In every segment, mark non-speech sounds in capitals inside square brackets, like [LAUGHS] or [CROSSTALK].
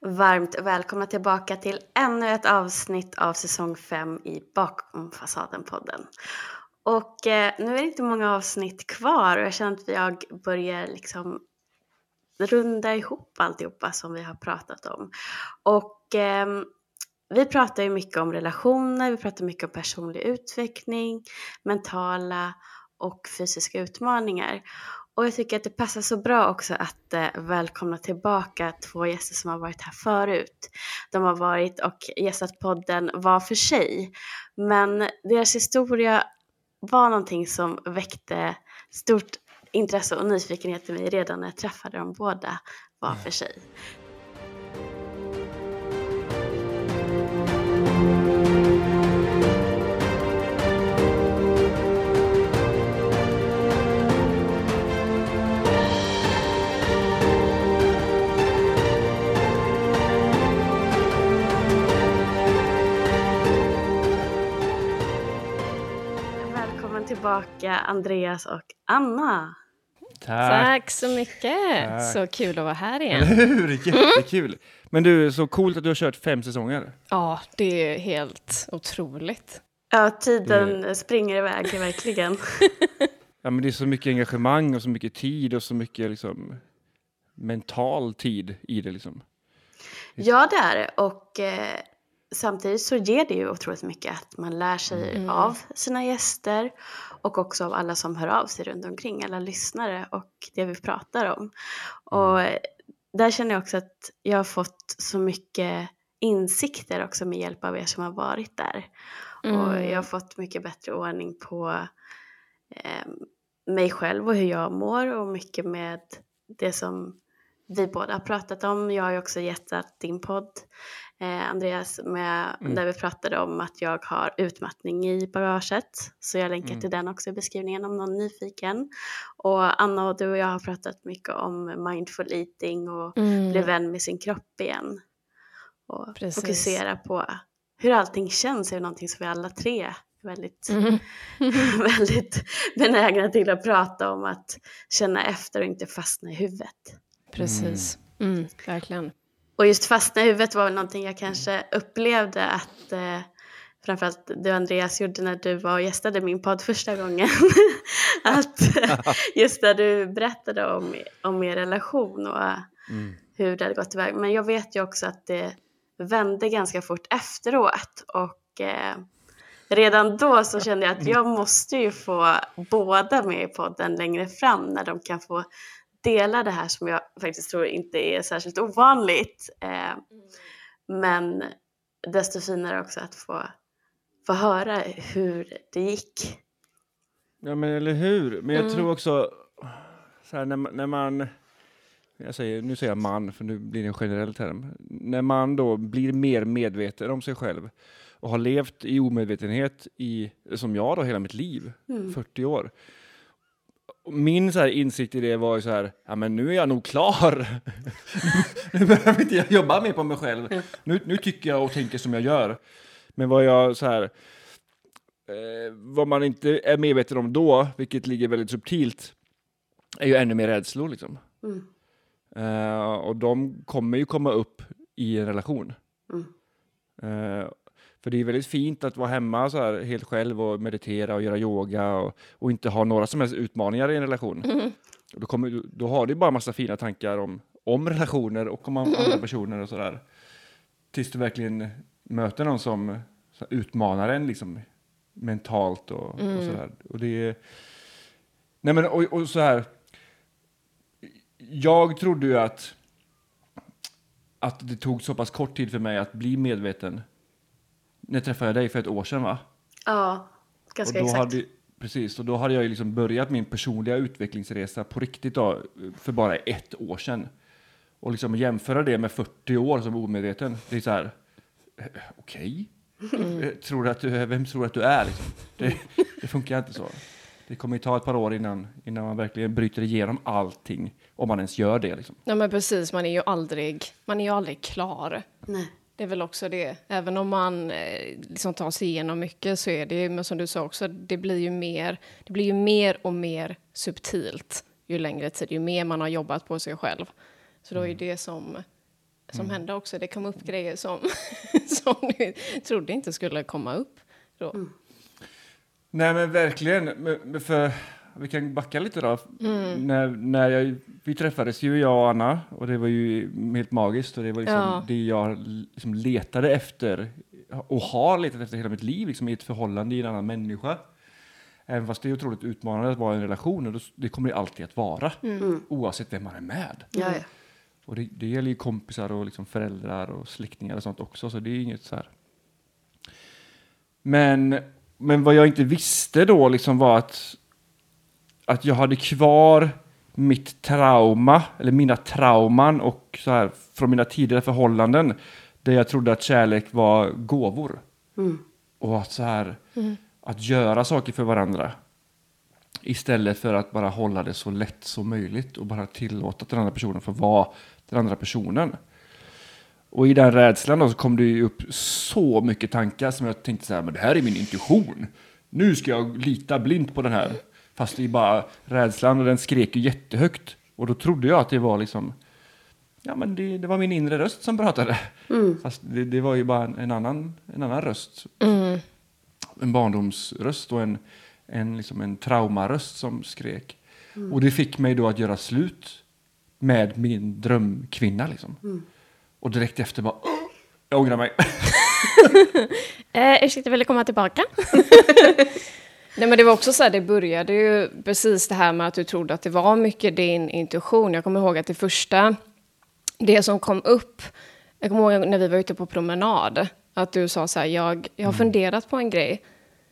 Varmt välkomna tillbaka till ännu ett avsnitt av säsong 5 i Bakom fasaden-podden. Och eh, nu är det inte många avsnitt kvar och jag känner att jag börjar liksom runda ihop alltihopa som vi har pratat om. Och eh, vi pratar ju mycket om relationer, vi pratar mycket om personlig utveckling, mentala och fysiska utmaningar. Och jag tycker att det passar så bra också att eh, välkomna tillbaka två gäster som har varit här förut. De har varit och gästat podden var för sig. Men deras historia var någonting som väckte stort intresse och nyfikenhet i mig redan när jag träffade dem båda var för sig. Tillbaka Andreas och Anna. Tack. Tack så mycket! Tack. Så kul att vara här Eller igen. hur? Jättekul. Men du, så coolt att du har kört fem säsonger. Ja, det är helt otroligt. Ja, tiden springer iväg verkligen. [LAUGHS] Ja, men det är så mycket engagemang och så mycket tid och så mycket liksom mental tid i det liksom. Ja, det är det. Och eh, samtidigt så ger det ju otroligt mycket att man lär sig Mm. av sina gäster och också av alla som hör av sig runt omkring, alla lyssnare och det vi pratar om. Och eh, där känner jag också att jag har fått så mycket insikter också med hjälp av er som har varit där. Och Mm. jag har fått mycket bättre ordning på eh, mig själv och hur jag mår och mycket med det som vi båda har pratat om. Jag har ju också gästat din podd, eh, Andreas, med, Mm. där vi pratade om att jag har utmattning i bagaget. Så jag länkar Mm. till den också i beskrivningen om någon är nyfiken. Och Anna och du och jag har pratat mycket om mindful eating och Mm. bli vän med sin kropp igen. Och Precis. fokusera på hur allting känns är någonting som vi alla tre väldigt, Mm. [LAUGHS] [LAUGHS] väldigt benägna till att prata om. Att känna efter och inte fastna i huvudet. Precis. Mm, verkligen. Och just fastna i huvudet var väl någonting jag kanske upplevde att eh, framförallt du Andreas gjorde när du var och gästade min podd första gången. [LAUGHS] att [LAUGHS] just där du berättade om, om er relation och Mm. hur det hade gått iväg. Men jag vet ju också att det vände ganska fort efteråt och eh, redan då så kände jag att jag måste ju få båda med i podden längre fram när de kan få dela det här som jag faktiskt tror inte är särskilt ovanligt. Eh, men desto finare också att få, få höra hur det gick. Ja, men eller hur? Men jag Mm. tror också, så här, när, när man, jag säger, nu säger jag man, för nu blir det en generell term. När man då blir mer medveten om sig själv och har levt i omedvetenhet i, som jag då, hela mitt liv, Mm. 40 år. Min så här insikt i det var ju så här, ja men nu är jag nog klar. [LAUGHS] nu behöver inte jag jobba mer på mig själv. Nu, nu tycker jag och tänker som jag gör. Men vad jag så här, eh, vad man inte är medveten om då, vilket ligger väldigt subtilt, är ju ännu mer rädslor liksom. Mm. Eh, och de kommer ju komma upp i en relation. Mm. Eh, för det är väldigt fint att vara hemma så här helt själv och meditera och göra yoga och, och inte ha några som helst utmaningar i en relation. Mm. Och då, kommer, då har du bara massa fina tankar om, om relationer och om andra personer och sådär. Tills du verkligen möter någon som så här, utmanar en liksom mentalt och, och Mm. sådär. Och det. Nej men och, och så här. Jag trodde ju att att det tog så pass kort tid för mig att bli medveten. När träffade jag dig för ett år sedan va? Ja, ganska och då exakt. hade, precis, och då hade jag ju liksom börjat min personliga utvecklingsresa på riktigt då, för bara ett år sedan. Och liksom jämföra det med 40 år som omedveten, det är så här, eh, okej? [LAUGHS] Tror du att du, är- vem tror du att du är? Liksom? Det, det funkar inte så. Det kommer ju ta ett par år innan, innan man verkligen bryter igenom allting, om man ens gör det. Liksom. Ja, men precis. Man är ju aldrig, man är ju aldrig klar. Nej. Det är väl också det. Även om man eh, liksom tar sig igenom mycket så är det ju, men som du sa också, det blir ju mer, det blir ju mer och mer subtilt ju längre tid, ju mer man har jobbat på sig själv. Så då är det som som hände också. Det kom upp grejer som, [LAUGHS] som du trodde inte skulle komma upp då. Nej men verkligen. För, vi kan backa lite då. När, när jag, vi träffades ju jag och Anna och det var ju helt magiskt och det var liksom Ja. det jag liksom letade efter och har letat efter hela mitt liv liksom i ett förhållande i en annan människa. Även fast det är otroligt utmanande att vara i en relation och det kommer det alltid att vara oavsett vem man är med. Ja, ja. Och det, det gäller ju kompisar och liksom föräldrar och släktingar och sånt också, så det är inget så här. Men, men vad jag inte visste då liksom var att, att jag hade kvar mitt trauma, eller mina trauman och så här från mina tidigare förhållanden där jag trodde att kärlek var gåvor. Och att så här, att göra saker för varandra. Istället för att bara hålla det så lätt som möjligt och bara tillåta att den andra personen får vara den andra personen. Och i den rädslan då så kom det ju upp så mycket tankar som jag tänkte så här, men det här är min intuition. Nu ska jag lita blint på den här. Fast det är bara rädslan och den skrek ju jättehögt. Och då trodde jag att det var liksom, ja men det, det var min inre röst som pratade. Fast det, det var ju bara en, annan, en annan röst. En barndomsröst och en, en, liksom en traumaröst som skrek. Och det fick mig då att göra slut med min drömkvinna liksom. Och direkt efter bara, "Åh, jag ångrar mig. [LAUGHS] Eh, ursäkta, vill du komma tillbaka? [LAUGHS] Nej, men det var också så här, det började ju precis det här med att du trodde att det var mycket din intuition. Jag kommer ihåg att det första, det som kom upp, jag kommer ihåg när vi var ute på promenad, att du sa så här, jag, jag har funderat på en grej.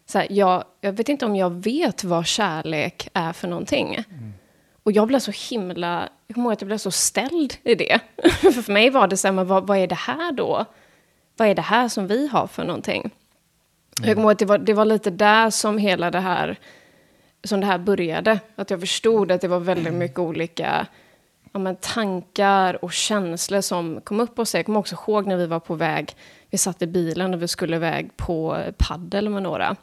Så här, jag, jag vet inte om jag vet vad kärlek är för någonting. Och jag blev så himla, jag kommer ihåg att jag blev så ställd i det. [LAUGHS] för för mig var det så här, men vad, vad är det här då? Vad är det här som vi har för någonting? Jag kommer ihåg att det var, det var lite där som hela det här, som det här började. Att jag förstod att det var väldigt mycket olika ja, men, tankar och känslor som kom upp hos sig. Jag kommer också ihåg när vi var på väg, vi satt i bilen och vi skulle iväg på paddel med några.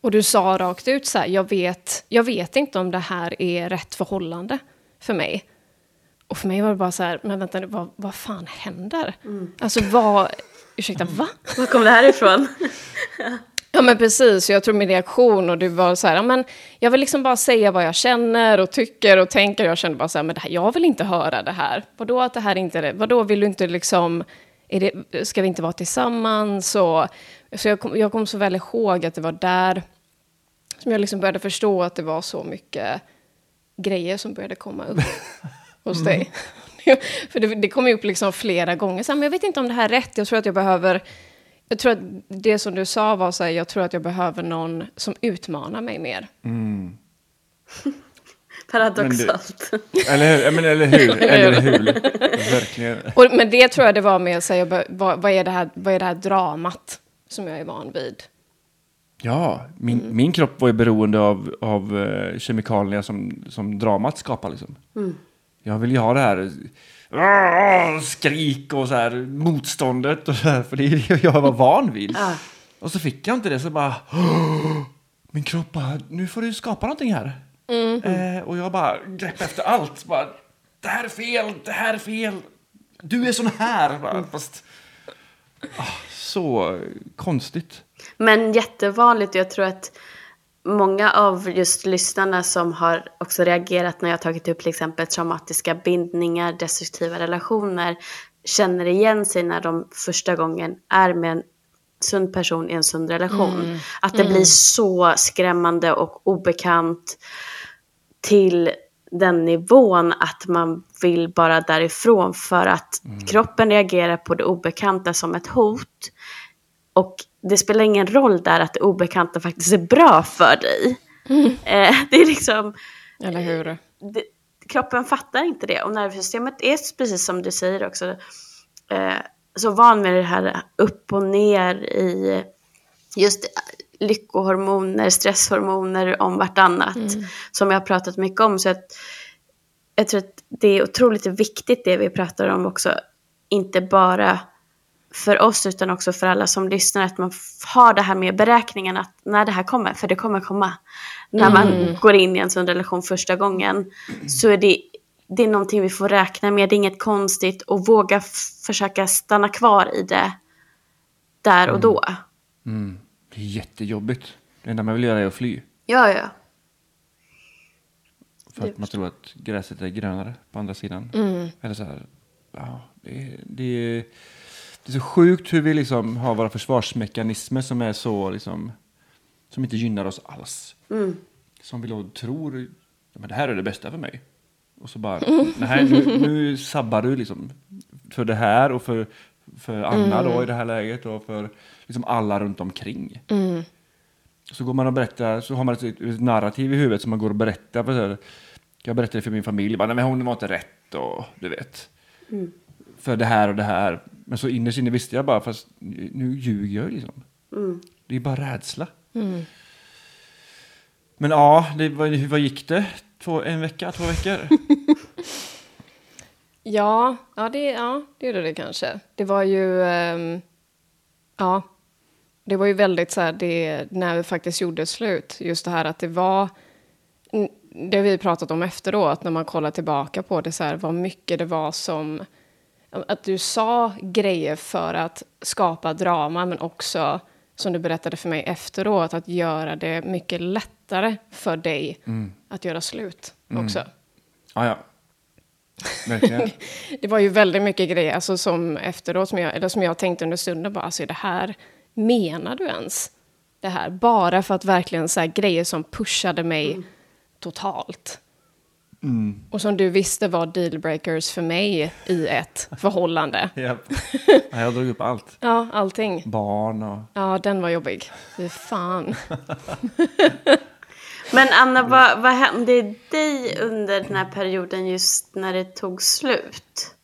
Och du sa rakt ut så här, jag vet, jag vet inte om det här är rätt förhållande för mig. Och för mig var det bara så här, men vänta vad, vad fan händer? Alltså vad, ursäkta, va? Var kom det här ifrån? [LAUGHS] Ja men precis, jag tror min reaktion och det var så här, ja, men jag vill liksom bara säga vad jag känner och tycker och tänker. Jag kände bara så här, men det här, jag vill inte höra det här. Vadå att det här inte är det? Vadå vill du inte liksom, är det, ska vi inte vara tillsammans? Och, så jag kom, jag kom så väl ihåg att det var där som jag liksom började förstå att det var så mycket grejer som började komma upp [LAUGHS] hos dig. [LAUGHS] För det, det kom ju upp liksom flera gånger, så här, men jag vet inte om det här är rätt, jag tror att jag behöver jag tror att det som du sa var så här, jag tror att jag behöver någon som utmanar mig mer. [LAUGHS] Paradoxalt. Eller, hur? Men, [LAUGHS] eller hur? Eller hur? Verkligen. Och, men det tror jag det var med, så här, vad, vad, är det här, vad är det här dramat som jag är van vid? Ja, min, min kropp var ju beroende av, av eh, kemikalier som, som dramat skapar. Liksom. Jag vill ju ha det här skrik och så här, motståndet, och så här, för det är det jag var van vid. Ja. Och så fick jag inte det, så bara... "Åh, Min kropp bara, nu får du skapa någonting här. Eh, och jag bara grepp efter allt. Bara, det här är fel, det här är fel. Du är sån här. Bara, fast, ah, så konstigt. Men jättevanligt jag tror att många av just lyssnarna som har också reagerat när jag tagit upp till exempel traumatiska bindningar, destruktiva relationer känner igen sig när de första gången är med en sund person i en sund relation. Att det blir så skrämmande och obekant till den nivån att man vill bara därifrån för att kroppen reagerar på det obekanta som ett hot. Och det spelar ingen roll där att det obekanta faktiskt är bra för dig. Eh, det är liksom, Eller hur? det, kroppen fattar inte det. Och nervsystemet är precis som du säger också, eh, så van med det här upp och ner i just lyckohormoner, stresshormoner om vartannat. Som jag har pratat mycket om. Så att jag tror att det är otroligt viktigt det vi pratar om också. Inte bara för oss utan också för alla som lyssnar. Att man har det här med beräkningen att när det här kommer, för det kommer komma. När man går in i en sån relation första gången så är det det är någonting vi får räkna med, det är inget konstigt och våga försöka stanna kvar i det där och då. Mm. Det är jättejobbigt. Det enda man vill göra är att fly. Ja, ja. För att man tror att gräset är grönare på andra sidan. Eller så här, ja, det, det, är, det är så sjukt hur vi liksom har våra försvarsmekanismer som är så liksom, som inte gynnar oss alls. Som vi då tror, men det här är det bästa för mig. Och så bara, [LAUGHS] nej nu, nu sabbar du liksom för det här och för, för Anna då i det här läget och för liksom alla runt omkring. Så går man och berättar, så har man ett, ett narrativ i huvudet som man går och berättar. För jag berättade för min familj, bara, nej men hon var inte rätt och du vet. För det här och det här. Men så innerst inne visste jag bara, fast nu ljuger jag liksom. Det är bara rädsla. Men ja, det, vad, hur- vad gick det? Två, en vecka, två veckor? [LAUGHS] Ja, ja, det, ja, det gjorde det kanske. Det var ju... ehm, ja, det var ju väldigt så här, det, när vi faktiskt gjorde slut, just det här att det var... Det har vi pratat om efteråt, när man kollar tillbaka på det, så här, vad mycket det var som... Att du sa grejer för att skapa drama, men också, som du berättade för mig efteråt, att göra det mycket lättare för dig att göra slut också. Ja, ja. Verkligen. [LAUGHS] Det var ju väldigt mycket grejer alltså, som efteråt, som jag, eller som jag tänkte under stunden, bara, alltså, är det här, menar du ens det här? Bara för att verkligen så här, grejer som pushade mig totalt. Och som du visste var dealbreakers för mig i ett förhållande. [LAUGHS] [LAUGHS] Ja, jag drog upp allt. Ja, allting. Barn och... Ja, den var jobbig. Fy fan. [LAUGHS] Men Anna, vad, vad hände dig under den här perioden just när det tog slut?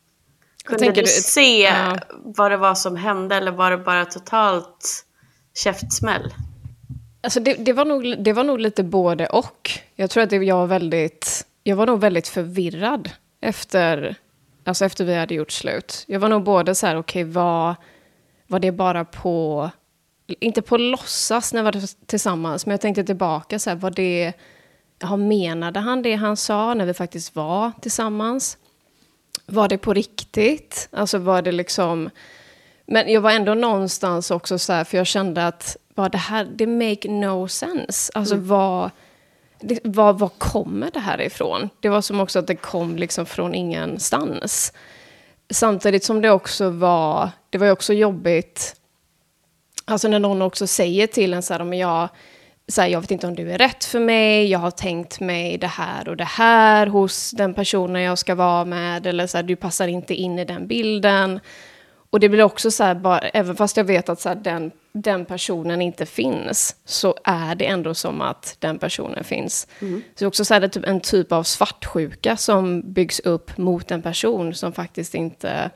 Kunde du- se ja. vad det var som hände eller var det bara totalt käftsmäll? Alltså det, det, var nog, det var nog lite både och. Jag tror att det, jag, var väldigt, jag var nog väldigt förvirrad efter, alltså efter vi hade gjort slut. Jag var nog både så här, okej, var, var det bara på... Inte på låtsas när vi var tillsammans, men jag tänkte tillbaka, så här, var det... Ja, menade han det han sa när vi faktiskt var tillsammans? Var det på riktigt? Alltså var det liksom... Men jag var ändå någonstans också så här, för jag kände att vad det här, det make no sense. Alltså vad, det, var, var kommer det här ifrån? Det var som också att det kom liksom från ingenstans. Samtidigt som det också var, det var ju också jobbigt, alltså när någon också säger till en så här, men jag, så här, jag vet inte om du är rätt för mig, jag har tänkt mig det här och det här hos den personen jag ska vara med, eller så här, du passar inte in i den bilden. Och det blir också så här, bara, även fast jag vet att så här, den, den personen inte finns, så är det ändå som att den personen finns. Så det är också så här, det är typ en typ av svartsjuka som byggs upp mot en person som faktiskt inte,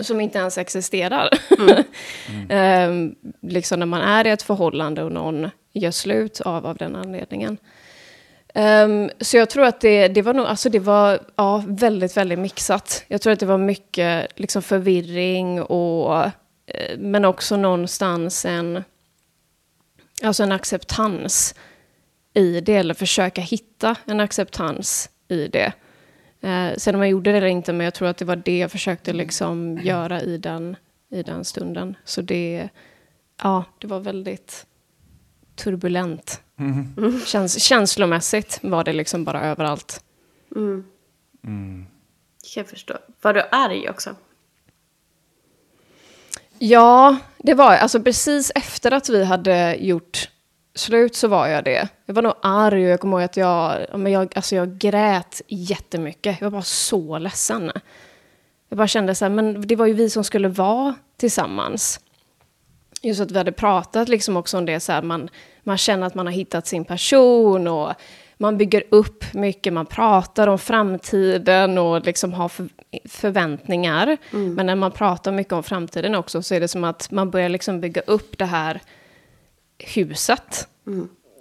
som inte ens existerar. [LAUGHS] Ehm, liksom när man är i ett förhållande och någon gör slut av, av den anledningen. Ehm, så jag tror att det, det var nog, alltså det var ja, väldigt, väldigt mixat. Jag tror att det var mycket liksom förvirring och, eh, men också någonstans en, alltså en acceptans i det, eller försöka hitta en acceptans i det. Eh, sen om jag gjorde det eller inte, men jag tror att det var det jag försökte liksom göra i den, i den stunden. Så det, ja, det var väldigt turbulent. Käns känslomässigt var det liksom bara överallt. Jag förstå. Var du arg också? Ja, det var jag. alltså precis efter att vi hade gjort slut så var jag det. Jag var nog arg och jag kommer ihåg att jag, men jag, alltså jag grät jättemycket. Jag var bara så ledsen. Jag bara kände så här, men det var ju vi som skulle vara tillsammans. Just att vi hade pratat liksom också om det, så här, man, man känner att man har hittat sin person och man bygger upp mycket, man pratar om framtiden och liksom har för, förväntningar. Men när man pratar mycket om framtiden också så är det som att man börjar liksom bygga upp det här huset.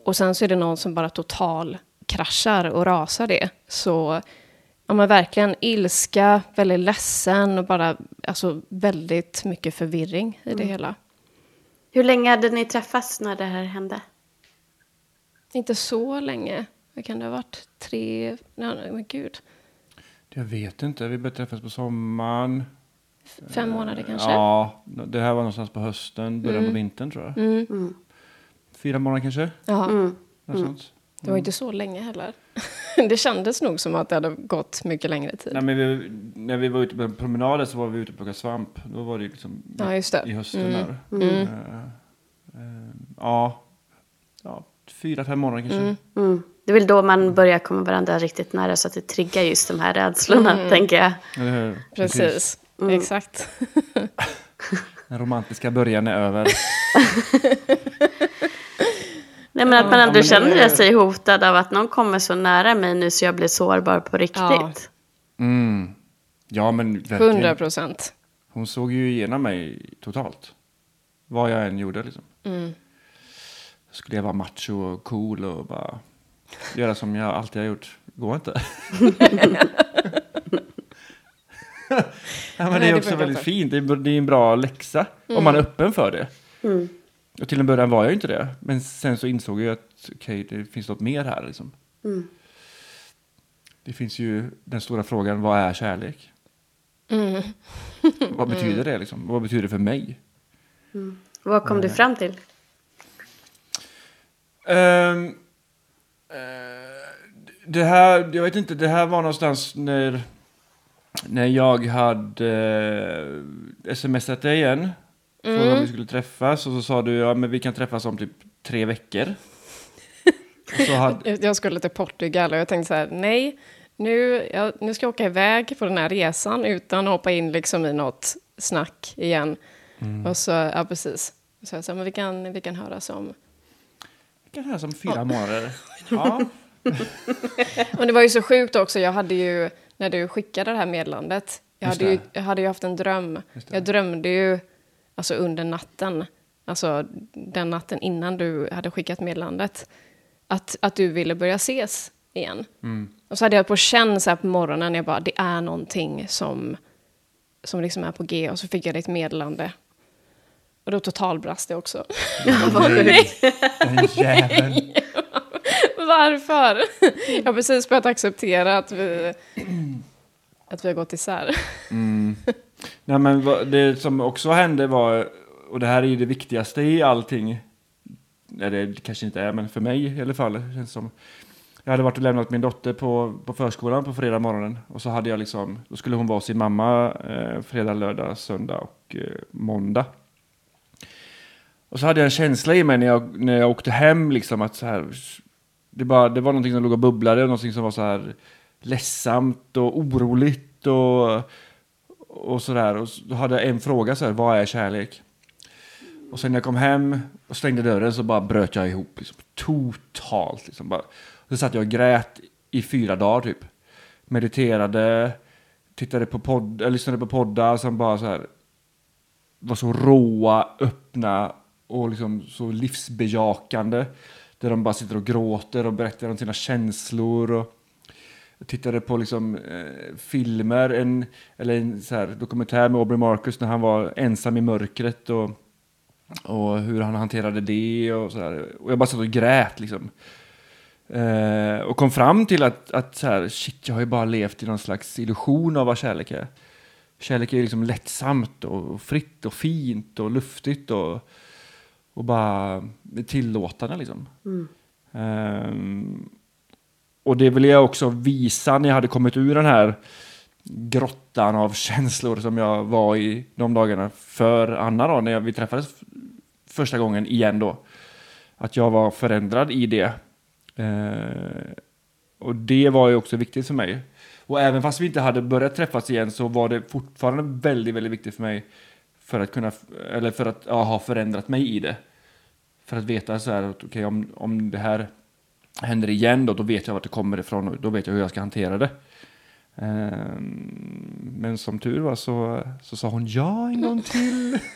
Och sen så är det någon som bara total kraschar och rasar det. Så ja, men verkligen ilska, väldigt ledsen och bara alltså, väldigt mycket förvirring i det hela. Hur länge hade ni träffats när det här hände? Inte så länge. Vad kan det ha varit? Tre... Nej, men gud. Jag vet inte, vi började träffas på sommaren. Fem månader kanske? Ja, det här var någonstans på hösten, början Mm. på vintern tror jag. Fyra månader kanske? Ja, Mm. Sånt. det var inte så länge heller. [LAUGHS] det kändes nog som att det hade gått mycket längre tid. Nej, men vi, när vi var ute på promenader så var vi ute och plockade svamp. Då var det liksom Ja, just det. i hösten Mm. där. Mm. Eh, eh, ja. ja, fyra, fem månader kanske. Mm. Mm. Det är väl då man börjar komma varandra riktigt nära så att det triggar just de här rädslorna, Mm. tänker jag. Precis, exakt. [LAUGHS] Den romantiska början är över. [LAUGHS] Nej, men att man Ja, ändå men det känner är- sig hotad av att någon kommer så nära mig nu så jag blir sårbar på riktigt. Ja. Mm. Ja, men verkligen. Hundra procent. Hon såg ju igenom mig totalt. Vad jag än gjorde liksom. Mm. Skulle jag vara macho och cool och bara göra som jag alltid har gjort. Går inte. [LAUGHS] ja, men Nej, det är också väldigt fint. Det är, det är en bra läxa om man är öppen för det. Mm. Och till en början var jag inte det. Men sen så insåg jag att okej, det finns något mer här liksom. Mm. Det finns ju den stora frågan, vad är kärlek? Mm. Vad [LAUGHS] betyder det liksom? Vad betyder det för mig? Vad kom du fram till? Eh, det här, jag vet inte, det här var någonstans när, när jag hade uh, smsat dig igen. Frågade om vi skulle träffas och så sa du ja men vi kan träffas om typ tre veckor. [LAUGHS] hade, Jag skulle till Portugal och jag tänkte så här, nej, nu, jag, nu ska jag åka iväg på den här resan utan att hoppa in liksom i något snack igen. Och så, ja precis. Så jag sa, men vi kan, vi kan höras om... vi kan höras om fyra månader. [LAUGHS] Ja. Men det var ju så sjukt också, jag hade ju, när du skickade det här meddelandet, jag hade, ju, jag hade ju haft en dröm. Jag drömde ju, alltså under natten, alltså den natten innan du hade skickat meddelandet, att, att du ville börja ses igen. Mm. Och så hade jag på känn så här på morgonen, jag bara, det är någonting som, som liksom är på G. Och så fick jag ditt meddelande. Och då totalbrast det också. Nej, den jäveln. [LAUGHS] Varför? Jag har precis börjat acceptera att vi, att vi har gått isär. [LAUGHS] Nej, men det som också hände var, och det här är ju det viktigaste i allting, nej det kanske inte är, men för mig i alla fall, känns som. Jag hade varit och lämnat min dotter på, på förskolan på fredag morgonen och så hade jag liksom, då skulle hon vara sin mamma eh, fredag, lördag, söndag och eh, måndag. Och så hade jag en känsla i mig när jag, när jag åkte hem liksom att så här, det, bara, det var någonting som låg och bubblade, någonting som var så här ledsamt och oroligt och och sådär. Och då hade jag en fråga så här, vad är kärlek? Och sen när jag kom hem och stängde dörren så bara bröt jag ihop. Liksom, totalt. Liksom, bara. Och så satt jag och grät i fyra dagar typ. Mediterade, tittade på podd, eh, lyssnade på poddar som bara så här var så råa, öppna och liksom så livsbejakande. Där de bara sitter och gråter och berättar om sina känslor. Och jag tittade på liksom, eh, filmer, en, eller en så här, dokumentär med Aubrey Marcus när han var ensam i mörkret och, och hur han hanterade det och sådär. Och jag bara satt och grät liksom. Eh, och kom fram till att, att så här, shit, jag har ju bara levt i någon slags illusion av vad kärlek är. Kärlek är liksom lättsamt och fritt och fint och luftigt och, och bara tillåtande liksom. Ehm, och det ville jag också visa när jag hade kommit ur den här grottan av [LAUGHS] känslor som jag var i de dagarna för Anna då, när jag, vi träffades första gången igen då. Att jag var förändrad i det. Eh, och det var ju också viktigt för mig. Och även fast vi inte hade börjat träffas igen så var det fortfarande väldigt, väldigt viktigt för mig för att kunna, eller för att ja, ha förändrat mig i det. För att veta så här att okej, om, om det här händer igen då, då vet jag vart det kommer ifrån och då vet jag hur jag ska hantera det. Ehm, men som tur var så, så sa hon ja en gång till. [LAUGHS]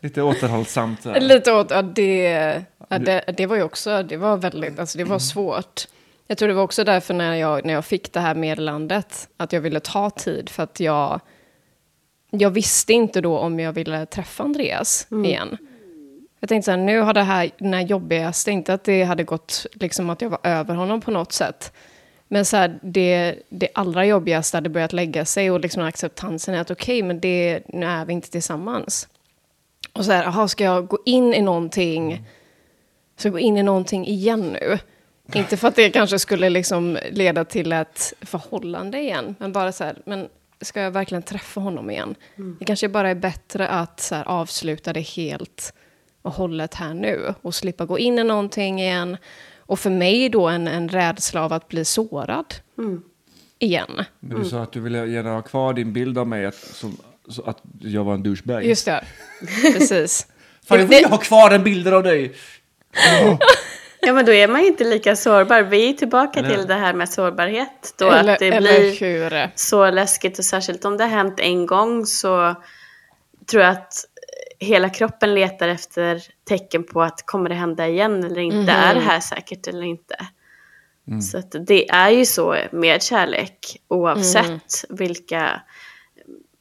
Lite återhållsamt. så här. Lite åt, ja, det, ja, det, det var ju också, det var väldigt, alltså det var svårt. Jag tror det var också därför när jag, när jag fick det här meddelandet, att jag ville ta tid, för att jag, jag visste inte då om jag ville träffa Andreas igen. Jag tänkte så här, nu har det här, den här jobbigaste, inte att det hade gått, liksom att jag var över honom på något sätt. Men så här, det, det allra jobbigaste hade börjat lägga sig och liksom acceptansen är att okej, okay, men det, nu är vi inte tillsammans. Och så här, aha, ska jag gå in i någonting, ska jag gå in i någonting igen nu? Inte för att det kanske skulle liksom leda till ett förhållande igen, men bara så här, men ska jag verkligen träffa honom igen? Mm. Det kanske bara är bättre att så här, avsluta det helt och hållet här nu och slippa gå in i någonting igen. Och för mig då en, en rädsla av att bli sårad mm. igen. Men du sa att du ville gärna ha kvar din bild av mig att, som, att jag var en douchebag. Just det, [LAUGHS] precis. Fan, jag vill ha kvar den bilden av dig. [LAUGHS] Oh. Ja men då är man inte lika sårbar. Vi är tillbaka eller? till det här med sårbarhet. Då eller, att det blir hur? så läskigt och särskilt om det har hänt en gång så tror jag att hela kroppen letar efter tecken på att kommer det hända igen eller inte? Mm. Är det här säkert eller inte? Mm. Så det är ju så med kärlek oavsett mm. vilka,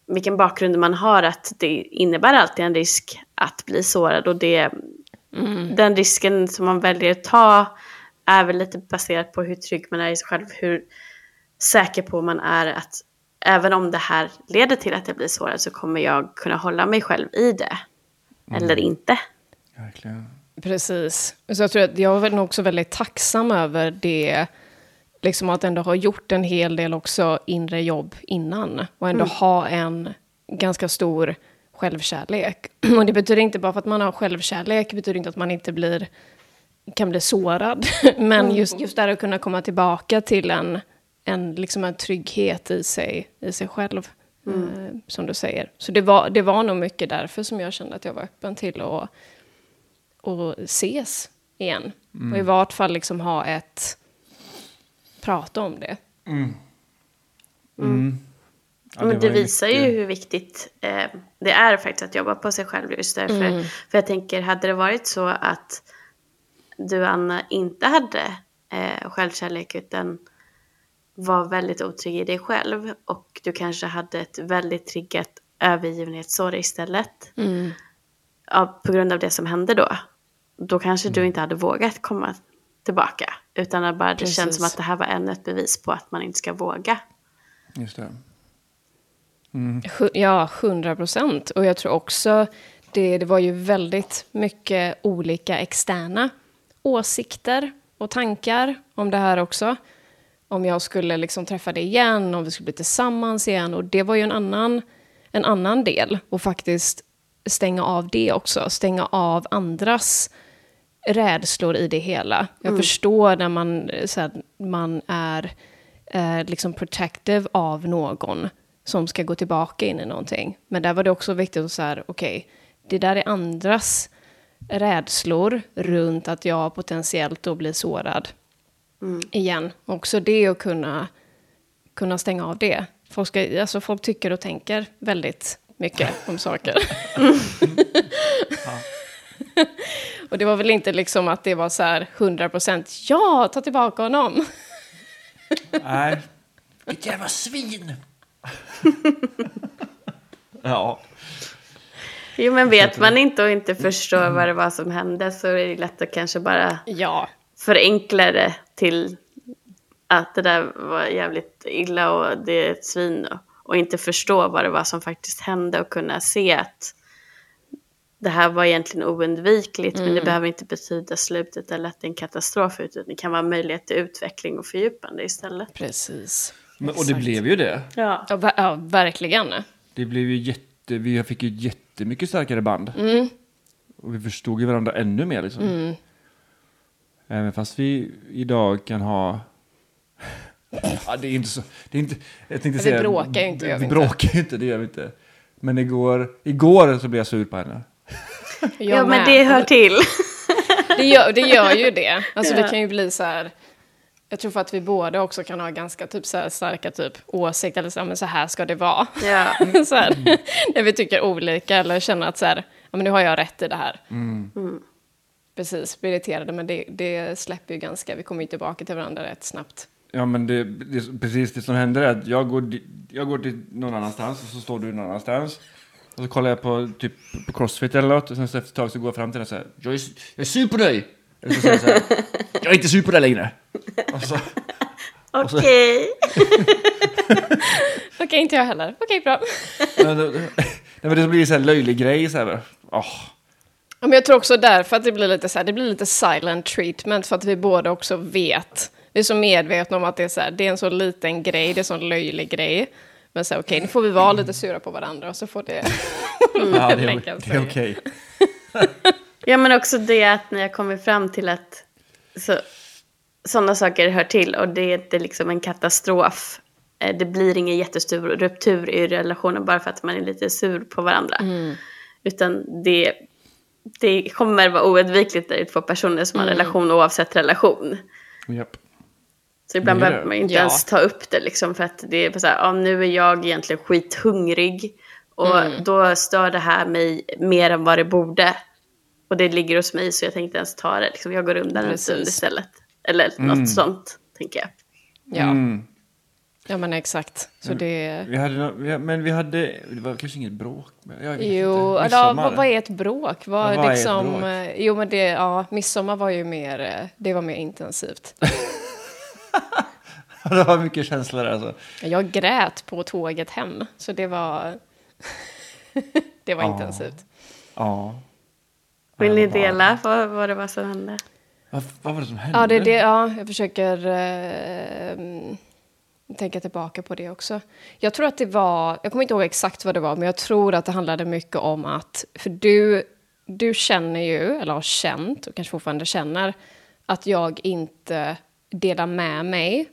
vilken bakgrund man har att det innebär alltid en risk att bli sårad och det, mm. den risken som man väljer att ta är väl lite baserat på hur trygg man är i sig själv, hur säker på man är att även om det här leder till att jag blir sårad så kommer jag kunna hålla mig själv i det. Mm. Eller inte. Verkligen. Precis. Så jag tror att jag är nog också väldigt tacksam över det, liksom att ändå ha gjort en hel del också inre jobb innan. Och ändå mm. ha en ganska stor självkärlek. [CLEARS THROAT] Och det betyder inte bara för att man har självkärlek, betyder inte att man inte blir, kan bli sårad. [LAUGHS] Men mm. just, just där att kunna komma tillbaka till en en, liksom en trygghet i sig, i sig själv. Mm. Eh, som du säger. Så det var, det var nog mycket därför som jag kände att jag var öppen till att och ses igen. Mm. Och i vart fall liksom ha ett prata om det. Mm. Ja, det Men det visar mycket... ju hur viktigt eh, det är faktiskt att jobba på sig själv just därför. Mm. För jag tänker, hade det varit så att du Anna inte hade eh, självkärlek utan var väldigt otrygg i dig själv och du kanske hade ett väldigt triggat övergivenhetssår istället. Mm. Ja, på grund av det som hände då. Då kanske mm. du inte hade vågat komma tillbaka. Utan att bara det känns som att det här var ännu ett bevis på att man inte ska våga. Just det. Mm. Ja, hundra procent. Och jag tror också, det, det var ju väldigt mycket olika externa åsikter och tankar om det här också om jag skulle liksom träffa dig igen, om vi skulle bli tillsammans igen. Och det var ju en annan, en annan del. Och faktiskt stänga av det också. Stänga av andras rädslor i det hela. Jag mm. förstår när man, så här, man är eh, liksom protective av någon som ska gå tillbaka in i någonting. Men där var det också viktigt att säga, okej, okay, det där är andras rädslor runt att jag potentiellt då blir sårad mm. igen. Också det att kunna, kunna stänga av det. Folk, ska, alltså folk tycker och tänker väldigt mycket [LAUGHS] om saker. [LAUGHS] och det var väl inte liksom att det var så här 100 procent, ja, ta tillbaka honom. Nej. Vilket jävla svin! [LAUGHS] ja. Jo, men vet man inte och inte förstår vad det var som hände så är det lätt att kanske bara ja förenkla det till att det där var jävligt illa och det är ett svin och, och inte förstå vad det var som faktiskt hände och kunna se att det här var egentligen oundvikligt mm. men det mm. behöver inte betyda slutet eller att det är en katastrof utan det kan vara möjlighet till utveckling och fördjupande istället. Precis. Men, och det blev ju det. Ja, ja, ja verkligen. Det blev ju jätte, vi fick ju jättemycket starkare band. Mm. Och vi förstod ju varandra ännu mer liksom. Mm. Även fast vi idag kan ha... ja, det är inte så... Det är inte, jag tänkte säga, vi bråkar ju inte. Vi, vi bråkar ju inte, det gör vi inte. Men igår, igår så blev jag sur på henne. ja, men det hör till. det, gör, det gör ju det. Alltså ja. det kan ju bli så här... Jag tror för att vi båda också kan ha ganska typ så här starka typ åsikter eller så här, men så här ska det vara. Ja. [LAUGHS] så här, när vi tycker olika eller känner att så här, ja, men nu har jag rätt i det här. Mm. Mm precis blir irriterade, men det, det släpper ju ganska. Vi kommer ju tillbaka till varandra rätt snabbt. Ja, men det, det, precis det som händer är att jag går, jag går till någon annanstans och så står du någon annanstans. Och så kollar jag på, typ, på Crossfit eller något och sen så efter ett tag så går jag fram till henne och säger jag är, jag är sur på dig! Eller så säger jag så här, [LAUGHS] jag är inte sur på dig längre! Och så, så- Okej. [LAUGHS] Okej, inte jag heller. Okej, bra. nej, men det- nej, men det blir en sån här löjlig grej så här. åh. Ja, Men jag tror också därför att det blir lite så här, det blir lite silent treatment för att vi båda också vet. Vi är så medvetna om att det är så här, det är en så liten grej, det är en så löjlig grej. Men så här, okej, nu får vi vara lite sura på varandra och så får det... [LAUGHS] Ja, det är, det är okej. Ja men också det att när jag kommer fram till att så, sådana saker hör till och det är inte liksom en katastrof. Eh, Det blir ingen jättestor ruptur i relationen bara för att man är lite sur på varandra. Utan det, det kommer vara oundvikligt när det är två personer som har en relation oavsett relation. Japp. Så ibland behöver man inte Ja. ens ta upp det liksom för att det är så här, ja, nu är jag egentligen skithungrig och då stör det här mig mer än vad det borde. Och det ligger hos mig så jag tänkte ens ta det, liksom, jag går undan en stund istället. Eller något sånt, tänker jag. Ja, Mm. ja men exakt. Så det... Vi hade, vi, men vi hade, det var kanske inget bråk. Jag vet Jo, Midsommar. vad, vad är ett bråk? Vad, Ja, vad är ett liksom, bråk? Jo, men det, ja, midsommar var ju mer, det var mer intensivt. [LAUGHS] det var mycket känslor där alltså. Jag grät på tåget hem, så det var, [LAUGHS] det var Ja. intensivt. Ja. Vill ni dela vad, vad det var som hände? Vad, vad var det som hände? Ja, det, är det, ja, jag försöker eh, tänka tillbaka på det också. Jag tror att det var, jag kommer inte ihåg exakt vad det var, men jag tror att det handlade mycket om att, för du, du känner ju, eller har känt, och kanske fortfarande känner, att jag inte delar med mig,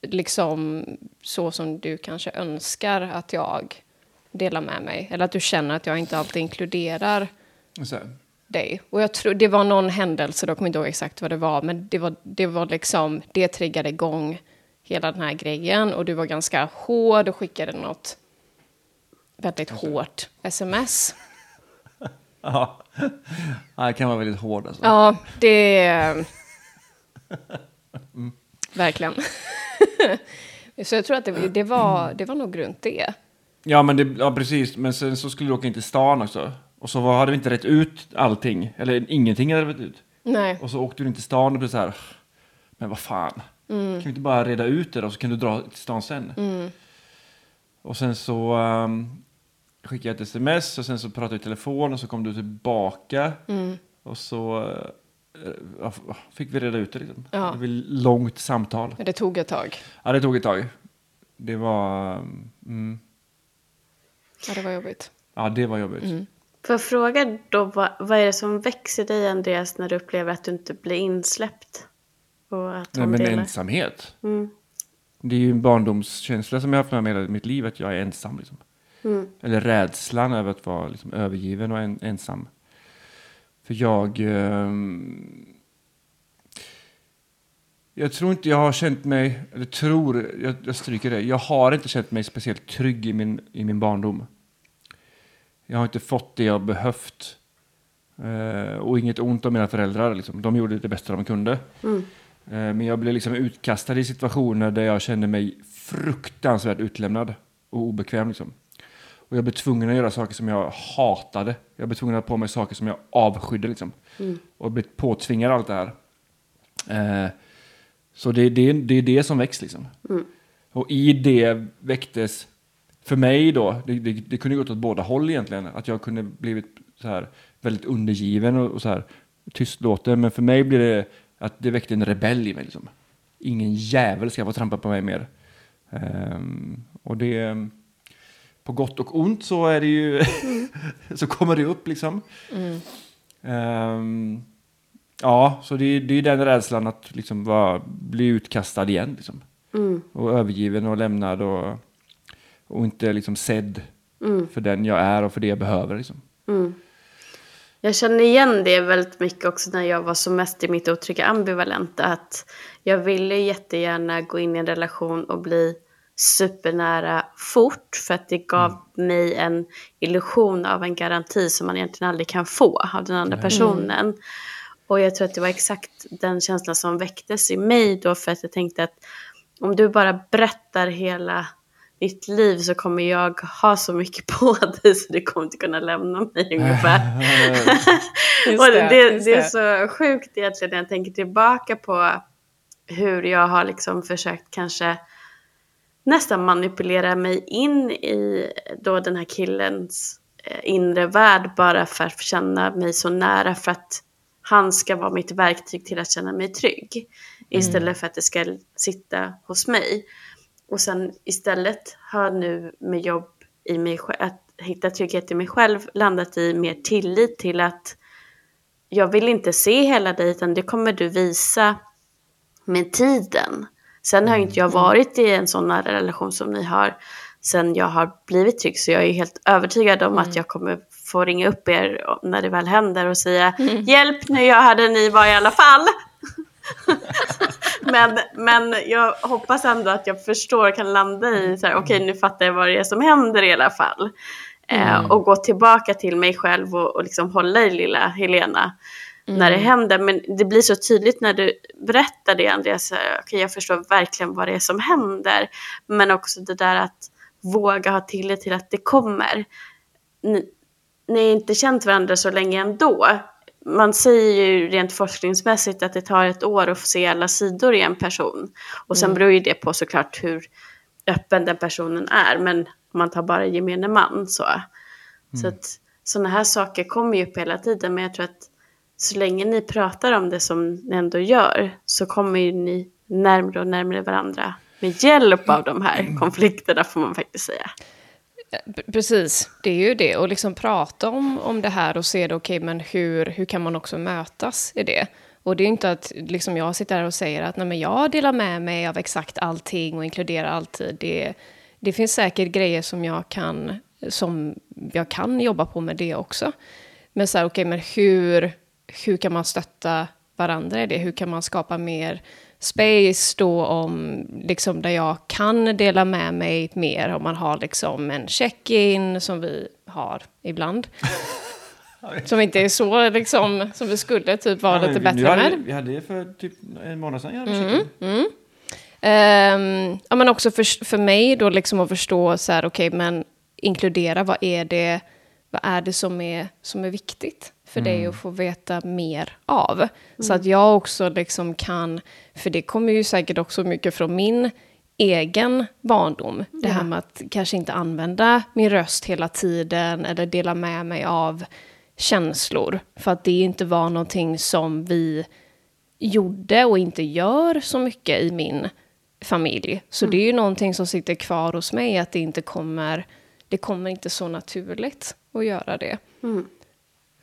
liksom så som du kanske önskar att jag delar med mig. Eller att du känner att jag inte alltid inkluderar. Dig. Och jag tror, det var någon händelse, då kommer jag inte ihåg exakt vad det var, men det var, det var liksom, det triggade igång hela den här grejen och du var ganska hård och skickade något väldigt hårt sms. [LAUGHS] Ja. ja, det kan vara väldigt hård alltså. Ja, det... Verkligen. [LAUGHS] Så jag tror att det, det, var, det var nog runt det. Ja, men det, ja, precis. Men sen så skulle du åka in till stan också. Och så var, hade vi inte rätt ut allting. Eller ingenting hade rätt ut. Nej. Och så åkte du in till stan och blev så här. Men vad fan. Kan vi inte bara reda ut det då så kan du dra till stan sen. Och sen så um, skickade jag ett sms och sen så pratade vi i telefon och så kom du tillbaka. Och så ja, fick vi reda ut det liksom. Ja. Det var långt samtal. Men det tog ett tag. Ja, det tog ett tag. Det var... Mm, Ja, det var jobbigt. ja, det var jobbigt. Får jag fråga då, vad, vad är det som växer dig Andreas när du upplever att du inte blir insläppt? Och att Nej, men delar? ensamhet. Mm. Det är ju en barndomskänsla som jag har haft med hela mitt liv, att jag är ensam. Liksom. Mm. Eller rädslan över att vara liksom, övergiven och en, ensam. För jag... ehm, jag tror inte jag har känt mig, eller tror, jag, jag stryker det, jag har inte känt mig speciellt trygg i min, i min barndom. Jag har inte fått det jag behövt. Eh, och inget ont om mina föräldrar, liksom. de gjorde det bästa de kunde. Mm. Eh, Men jag blev liksom utkastad i situationer där jag kände mig fruktansvärt utlämnad och obekväm. Liksom. Och jag blev tvungen att göra saker som jag hatade. Jag blev tvungen att ha på mig saker som jag avskydde. Liksom. Och blev påtvingad allt det här. Eh, så det, det, det är det som väcks. Liksom. Och i det väcktes, för mig då, det, det, det kunde gått åt båda håll egentligen. Att jag kunde blivit så här väldigt undergiven och, och så här tystlåten. Men för mig blir det att det väckte en rebell i mig. Liksom. Ingen jävel ska få trampa på mig mer. Ehm, och det, på gott och ont så är det ju, [LAUGHS] så kommer det upp liksom. Ehm, ja, så det, det är den rädslan att liksom vara, bli utkastad igen. Liksom. Mm. Och övergiven och lämnad och, och inte liksom sedd Mm. för den jag är och för det jag behöver. Liksom. Mm. Jag känner igen det väldigt mycket också när jag var som mest i mitt otrygga ambivalenta. Att jag ville jättegärna gå in i en relation och bli supernära fort. För att det gav mig en illusion av en garanti som man egentligen aldrig kan få av den andra personen. Och jag tror att det var exakt den känslan som väcktes i mig då. För att jag tänkte att om du bara berättar hela ditt liv så kommer jag ha så mycket på [LAUGHS] dig så du kommer inte kunna lämna mig [LAUGHS] ungefär. och det, det, det, är så sjukt egentligen när jag tänker tillbaka på hur jag har liksom försökt kanske nästan manipulera mig in i då den här killens eh, inre värld bara för att känna mig så nära för att han ska vara mitt verktyg till att känna mig trygg. Mm. Istället för att det ska sitta hos mig. Och sen istället har nu med jobb i mig att hitta trygghet i mig själv landat i mer tillit till att jag vill inte se hela dig utan det kommer du visa med tiden. Sen har inte jag mm. varit i en sån nära relation som ni har sen jag har blivit trygg så jag är helt övertygad om mm. att jag kommer få ringa upp er när det väl händer och säga mm. hjälp nu jag hade ni var i alla fall. [LAUGHS] men, men jag hoppas ändå att jag förstår och kan landa i så här, okej okay, nu fattar jag vad det är som händer i alla fall. Eh, mm. och gå tillbaka till mig själv och, och liksom hålla i lilla Helena mm. när det händer. Men det blir så tydligt när du berättar det Andreas, okay, jag förstår verkligen vad det är som händer. Men också det där att våga ha tillit till att det kommer. Ni, ni har inte känt varandra så länge ändå man säger ju rent forskningsmässigt att det tar ett år att få se alla sidor i en person. Och sen mm. beror ju det på såklart hur öppen den personen är. Men om man tar bara gemene man så. Mm. Så att sådana här saker kommer ju upp hela tiden. Men jag tror att så länge ni pratar om det som ni ändå gör så kommer ju ni närmre och närmre varandra med hjälp av de här konflikterna får man faktiskt säga. Precis, det är ju det. Och liksom prata om, om det här och se det, okej, okay, men hur, hur kan man också mötas i det? Och det är inte att liksom jag sitter här och säger att nej, men jag delar med mig av exakt allting och inkluderar alltid. Det, det finns säkert grejer som jag kan, som jag kan jobba på med det också. Men så här, okej, okay, men hur, hur kan man stötta varandra i det? Hur kan man skapa mer space då om, liksom där jag kan dela med mig mer, om man har liksom en check-in som vi har ibland. [LAUGHS] som inte är så liksom, som vi skulle typ vara ja, lite bättre hade, med. Vi hade det för typ en månad sedan. Jag mm, mm. Um, ja, men också för, för mig då liksom att förstå så här, okej, okay, men inkludera, vad är det, vad är det som är, som är viktigt? För mm. dig att få veta mer av. Mm. Så att jag också liksom kan, för det kommer ju säkert också mycket från min egen barndom. Det här med att kanske inte använda min röst hela tiden eller dela med mig av känslor. För att det inte var någonting som vi gjorde och inte gör så mycket i min familj. Så mm. det är ju någonting som sitter kvar hos mig, att det inte kommer, det kommer inte så naturligt att göra det. Mm.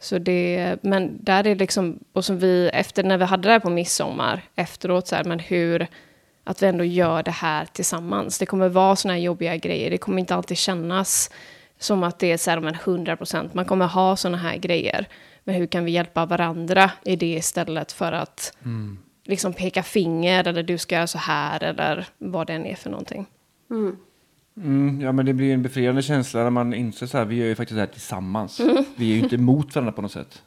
Så det, men där är liksom, och som vi, efter när vi hade det här på midsommar, efteråt så här, men hur, att vi ändå gör det här tillsammans. Det kommer vara såna här jobbiga grejer, det kommer inte alltid kännas som att det är så här, men 100 procent, man kommer ha såna här grejer. Men hur kan vi hjälpa varandra i det istället för att mm. liksom peka finger, eller du ska göra så här, eller vad det än är för någonting. Mm. Mm, ja, men det blir en befriande känsla när man inser så här, vi gör ju faktiskt det här tillsammans. Mm. Vi är ju inte emot varandra på något sätt.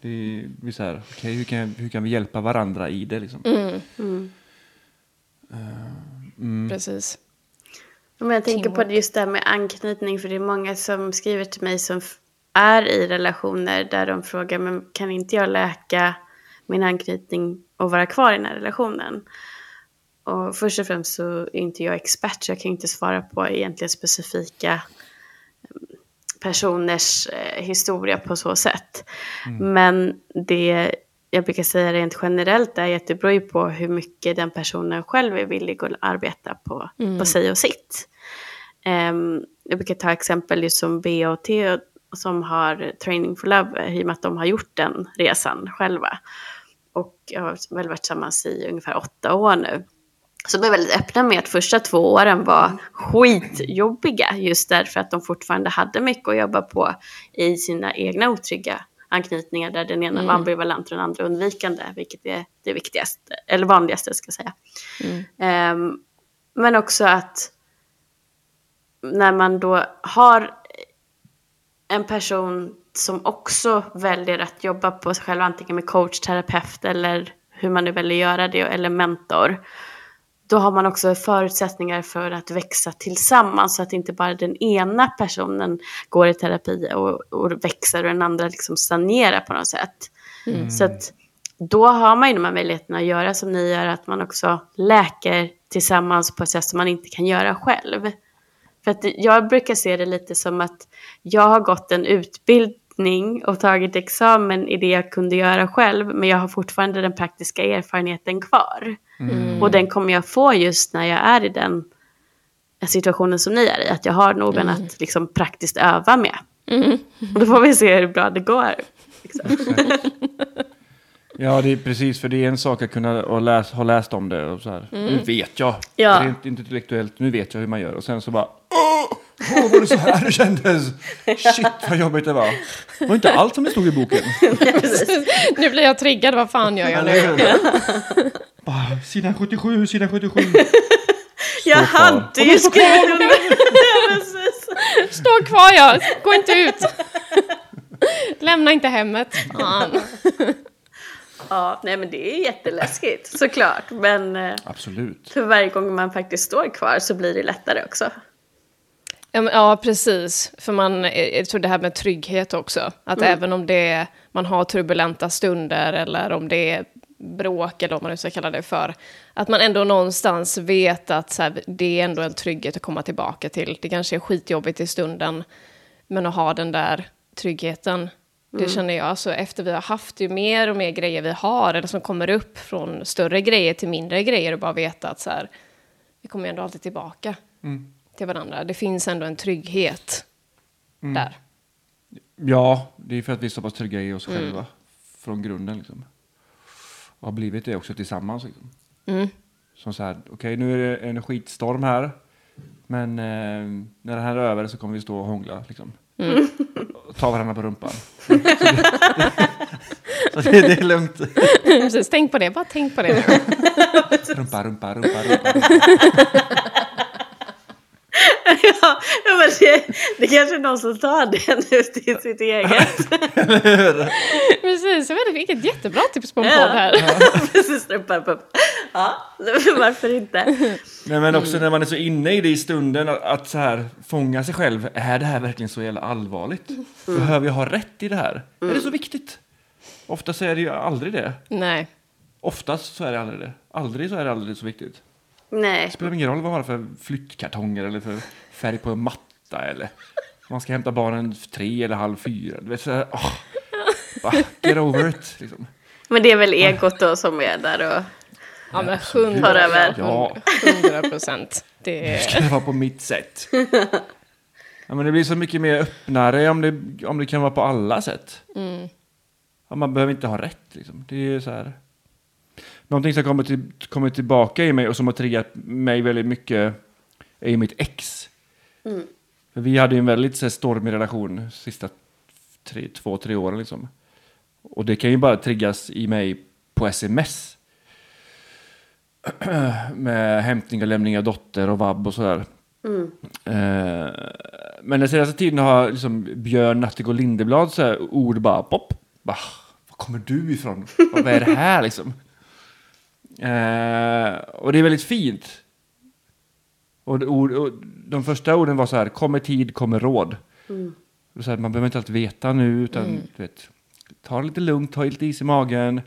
Det blir så här, okay, hur, kan, hur kan vi hjälpa varandra i det liksom? Mm. Uh, Precis. Men jag tänker på det just det här med anknytning, för det är många som skriver till mig som är i relationer där de frågar, men kan inte jag läka min anknytning och vara kvar i den här relationen? Och först och främst så är inte jag expert så jag kan inte svara på egentligen specifika mm, personers eh, historia på så sätt. Mm. Men det jag brukar säga rent generellt är att det beror ju på hur mycket den personen själv är villig att arbeta på, mm. på sig och sitt. Um, jag brukar ta exempel just som BOT som har Training for Love i och med att de har gjort den resan själva. Och jag har väl varit tillsammans i ungefär åtta år nu. Så de är väldigt öppna med att första två åren var skitjobbiga just därför att de fortfarande hade mycket att jobba på i sina egna otrygga anknytningar där den ena mm. var ambivalent och den andra undvikande, vilket är det viktigaste, eller vanligaste ska jag säga. Mm. Um, men också att när man då har en person som också väljer att jobba på sig själv, antingen med coach, terapeut eller hur man nu väljer göra det, eller mentor, då har man också förutsättningar för att växa tillsammans så att inte bara den ena personen går i terapi och, och växer och den andra liksom stagnerar på något sätt. Mm. Så att då har man ju de här möjligheterna att göra som ni gör, att man också läker tillsammans på ett sätt som man inte kan göra själv. För att jag brukar se det lite som att jag har gått en utbildning och tagit examen i det jag kunde göra själv, men jag har fortfarande den praktiska erfarenheten kvar. Och den kommer jag få just när jag är i den situationen som ni är i, att jag har någon att liksom praktiskt öva med. Och då får vi se hur bra det går. Liksom. [LAUGHS] Ja, det är precis, för det är en sak att kunna ha läst, ha läst om det och så här. Nu vet jag. Ja. Rent intellektuellt, nu vet jag hur man gör. Och sen så bara, åh, åh var det så här det kändes? Shit, vad jobbigt det var. Det var inte allt som det stod i boken. nu blir jag triggad, vad fan gör jag nu? Bara, [LAUGHS] sidan 77, sidan 77. Jag hade ju skrivit. Stå kvar jag, gå inte ut. Lämna inte hemmet. Fan. Ja, nej men det är jätteläskigt såklart. Men eh, Absolut. för varje gång man faktiskt står kvar så blir det lättare också. Ja, precis. För man, eh, jag tror det här med trygghet också. Att även om det är, man har turbulenta stunder eller om det är bråk eller vad man nu ska kalla det för. Att man ändå någonstans vet att så här, det är ändå en trygghet att komma tillbaka till. Det kanske är skitjobbigt i stunden. Men att ha den där tryggheten. Det känner jag, alltså efter vi har haft ju mer och mer grejer vi har, eller som kommer upp från större grejer till mindre grejer och bara veta att så här, vi kommer ändå alltid tillbaka till varandra. Det finns ändå en trygghet där. Ja, det är för att vi är så pass trygga i oss själva. Från grunden liksom. Och har blivit det också tillsammans. Liksom. Som så här, okej nu är det en skitstorm här. Men eh, när det här är över så kommer vi stå och hångla. Liksom. Och ta varandra på rumpan. så det, [LAUGHS] så det, det är lugnt. Precis, tänk på det, bara tänk på det nu. Rumpa, rumpa, rumpa, rumpa. [LAUGHS] [LAUGHS] ja, men det, det kanske är någon som tar det nu till sitt eget. [LAUGHS] Precis, jag vet, vilket jättebra tips på en Ja. podd här. [LAUGHS] Precis. Ja, varför inte? Nej, men också när man är så inne i det i stunden, att, så här fånga sig själv. Är det här verkligen så jävla allvarligt? Behöver jag ha rätt i det här? Är det så viktigt? Ofta så är det ju aldrig det. Nej, Oftast så är det aldrig det. Aldrig så är det aldrig så viktigt. Nej, Det spelar ingen roll vad man har för flyttkartonger eller för färg på en matta eller man ska hämta barnen tre eller halv fyra. Du vet, så här, åh, bara, get over it. Liksom. men det är väl egot då som är där och... ja men Tar över. Ja, hundra procent. Det ska det vara på mitt sätt. Ja, men det blir så mycket mer öppnare om det, om det kan vara på alla sätt. Ja, man behöver inte ha rätt. Liksom. Det är så här. Någonting som kommer, till, kommer tillbaka i mig och som har triggat mig väldigt mycket är mitt ex. För vi hade ju en väldigt så här, stormig relation sista tre, två, tre åren. Liksom. Och det kan ju bara triggas i mig på sms. [CLEARS THROAT] Med hämtning och lämning av dotter och vab och sådär. Eh, men den senaste tiden har liksom Björn Natthegård Lindeblad så här ord bara pop. Bara, var kommer du ifrån? Vad är det här liksom? [LAUGHS] Eh, och det är väldigt fint. Och, ord, och de första orden var så här, kommer tid, kommer råd. Och Så här, man behöver inte alltid veta nu, utan du vet, ta det lite lugnt, ta lite is i magen.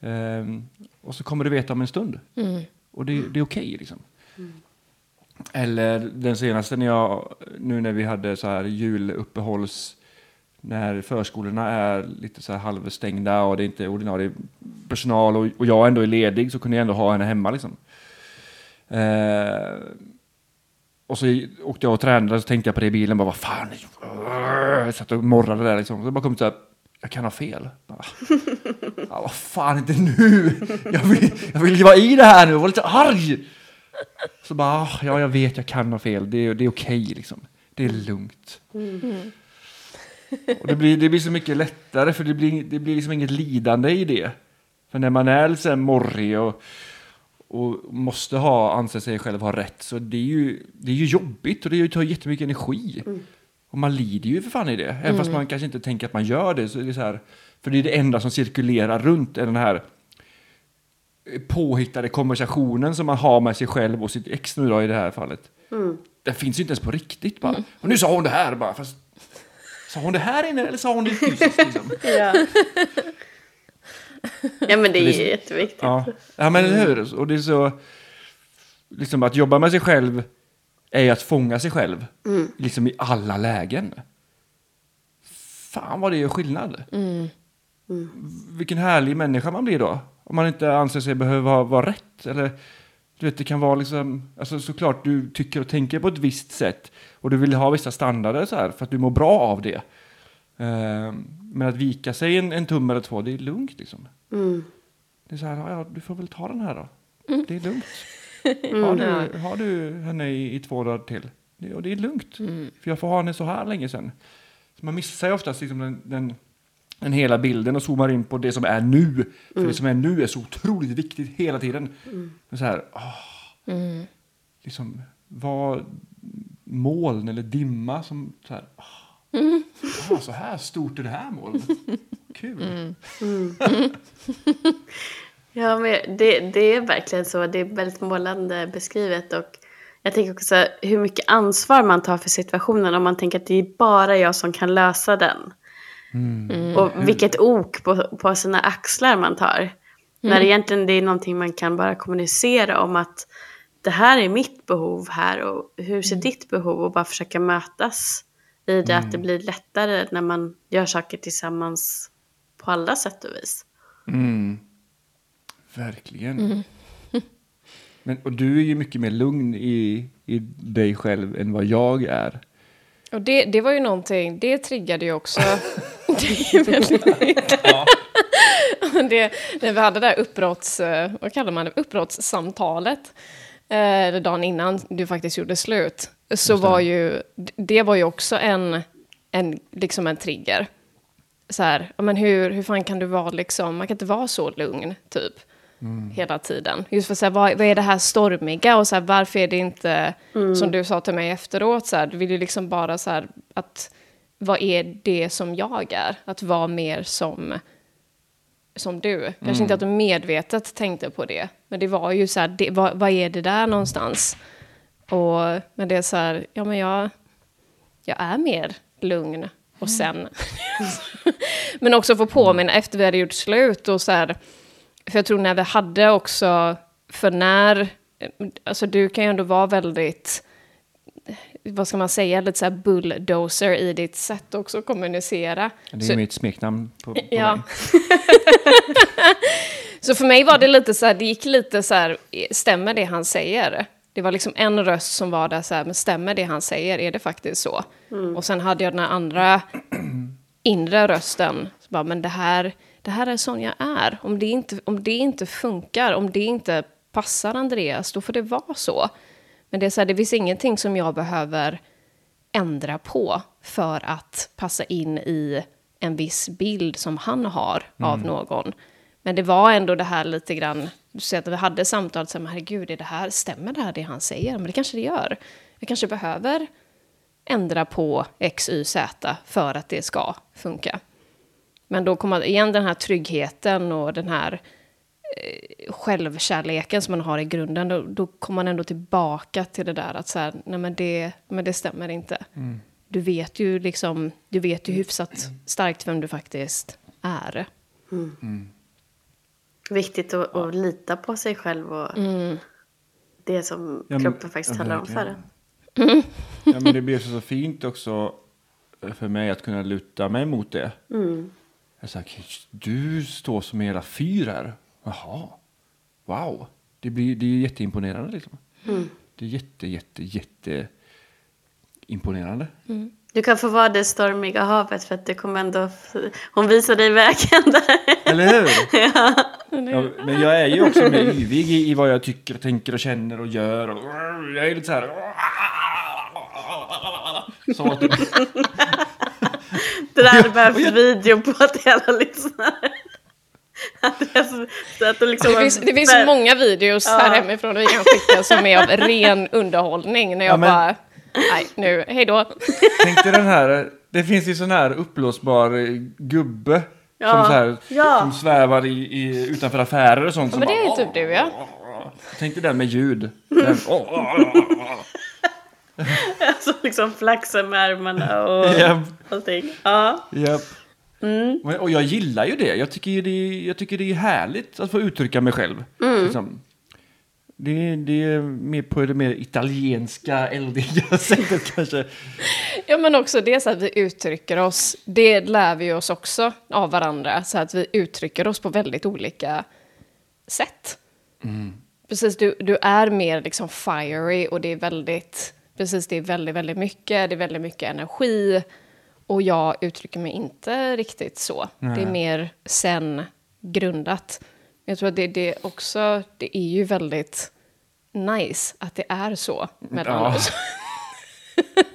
Ehm, och så kommer du veta om en stund. Och det, det är okej liksom. Eller den senaste när jag, nu när vi hade så här juluppehålls, när förskolorna är lite så här halvstängda och det är inte ordinarie personal och, och jag ändå är ledig så kunde jag ändå ha henne hemma liksom. Eh, och så åkte jag och tränade så tänkte jag på det i bilen, bara vad fan, jag satt och morrade där liksom. Så bara kom så här, jag kan ha fel. Bara, [LAUGHS] ja, vad fan, inte nu! Jag vill, jag vill vara i det här nu, jag var lite arg! Så bara, "Ah, ja jag vet jag kan ha fel, det är, det är okej liksom. Det är lugnt. Och det blir, det blir så mycket lättare för det blir, det blir liksom inget lidande i det. För när man är lite här morrig och, och måste ha, anse sig själv ha rätt så det är ju, det är ju jobbigt och det tar jättemycket energi. Och man lider ju för fan i det. Även fast man kanske inte tänker att man gör det. Så är det så här, för det är det enda som cirkulerar runt är den här påhittade konversationen som man har med sig själv och sitt ex nu då i det här fallet. Mm. Den finns ju inte ens på riktigt bara. Och nu sa hon det här bara. Fast, sa hon det här inne eller sa hon det fysiskt liksom? [LAUGHS] Ja. Ja men det är ju så- jätteviktigt. Ja, ja men eller hur? Och det är så... Liksom att jobba med sig själv är att fånga sig själv. Liksom i alla lägen. Fan vad det gör skillnad. Vilken härlig människa man blir då. Om man inte anser sig behöva vara rätt. Eller, du vet, det kan vara liksom... Alltså såklart du tycker och tänker på ett visst sätt. Och du vill ha vissa standarder så här för att du mår bra av det. Eh, Men att vika sig en, en tumme eller två, det är lugnt liksom. Mm. Det är så här, ja, du får väl ta den här då. Det är lugnt. [LAUGHS] Har, du, har du henne i, i två dagar till? Det, och det är lugnt. För jag får ha henne så här länge sen. Så man missar ju oftast liksom den, den, den hela bilden och zoomar in på det som är nu. För det som är nu är så otroligt viktigt hela tiden. Men så här, åh, liksom, vad moln eller dimma som så här, åh, ah, så här stort är det här molnet. Kul. [LAUGHS] Ja, men det, det är verkligen så. Det är väldigt målande beskrivet. Och jag tänker också hur mycket ansvar man tar för situationen. Om man tänker att det är bara jag som kan lösa den. Och vilket ok på, på sina axlar man tar. När egentligen det är någonting man kan bara kommunicera om att det här är mitt behov här och hur ser ditt behov och bara försöka mötas i det att det blir lättare när man gör saker tillsammans på alla sätt och vis. Mm. Verkligen. [LAUGHS] Men, och du är ju mycket mer lugn i, i dig själv än vad jag är. Och det, det var ju någonting, det triggade ju också. det är väldigt det, när vi hade det där uppbrotts, eh, vad kallar man det, uppbrottssamtalet, eh, dagen innan du faktiskt gjorde slut, så var ju, det var ju också en, en, liksom en trigger. Så här, men hur, hur fan kan du vara liksom, man kan inte vara så lugn, typ. Hela tiden. Just för att säga, vad, vad är det här stormiga och så här, varför är det inte, som du sa till mig efteråt, så här, du vill ju liksom bara så här, att vad är det som jag är? Att vara mer som, som du. Kanske inte att du medvetet tänkte på det, men det var ju så här, det, vad, vad är det där någonstans? Och, men det är så här, ja men jag, jag är mer lugn. Och sen... [LAUGHS] men också få påminna efter vi hade gjort slut och så här, för jag tror när vi hade också, för när, alltså du kan ju ändå vara väldigt, vad ska man säga, lite så här bulldozer i ditt sätt också att kommunicera. Det är Så- ju mitt smeknamn på, på Ja. mig. [LAUGHS] Så för mig var det lite så här, det gick lite så här, stämmer det han säger? Det var liksom en röst som var där så här, men stämmer det han säger? Är det faktiskt så? Och sen hade jag den här andra [CLEARS THROAT] inre rösten, så bara, men det här, det här är sån jag är. Om det, inte, om det inte funkar, om det inte passar Andreas, då får det vara så. Men det är så här, det finns ingenting som jag behöver ändra på för att passa in i en viss bild som han har av någon. Men det var ändå det här lite grann, du säger att vi hade samtal, så här, men herregud, är det här, stämmer det här det han säger? Men det kanske det gör. Jag kanske behöver ändra på X, Y, Z för att det ska funka. Men då kommer igen den här tryggheten och den här självkärleken som man har i grunden, då, då kommer man ändå tillbaka till det där att så här, nej men det, men det stämmer inte. Du vet ju liksom, du vet ju hyfsat starkt vem du faktiskt är. Viktigt att, att lita på sig själv och det som Ja, men- kroppen faktiskt ja, talar om för en. [LAUGHS] Ja, men det blir så, så fint också för mig att kunna luta mig mot det. Jag sa, du står som hela fyr här. Jaha, wow. Det, blir, det är jätteimponerande liksom. Det är jätte, jätte, jätte imponerande. Du kan få vara det stormiga havet för att det kommer ändå... Hon visar dig vägen där. Eller hur? [LAUGHS] ja. men jag är ju också mer yvig i, i vad jag tycker, och tänker och känner och gör. Och, jag är lite så här... Så att, Det där hade behövt video på till alla lyssnare. Andreas, [LAUGHS] så att det, liksom Det finns, det finns så många videos här hemifrån vi kan skicka som är av ren underhållning. När jag Ja, men- bara, nej nu, hej då. Tänk dig den här, det finns ju sån här uppblåsbar gubbe Ja. Som, så här, Ja. som svävar i, i, utanför affärer och sånt. Ja, som men det är bara, ju typ du, ja. Tänk dig den med ljud. Den, åh, åh, åh, åh. Alltså liksom flaxa med armarna och Japp, allting. Ja. japp. Men- Och jag gillar ju det. Jag tycker det, är- jag tycker det är härligt att få uttrycka mig själv. Liksom. Det, det är mer på det mer italienska, eldiga [LAUGHS] sättet kanske. Ja, men också det så att vi uttrycker oss. Det lär vi oss också av varandra. Så att vi uttrycker oss på väldigt olika sätt. Precis, du, du är mer liksom fiery och det är väldigt... Precis, det är väldigt, väldigt mycket. Det är väldigt mycket energi. Och jag uttrycker mig inte riktigt så. Det är mer sen-grundat. Jag tror att det, det också... Det är ju väldigt nice att det är så mellan Ja. oss.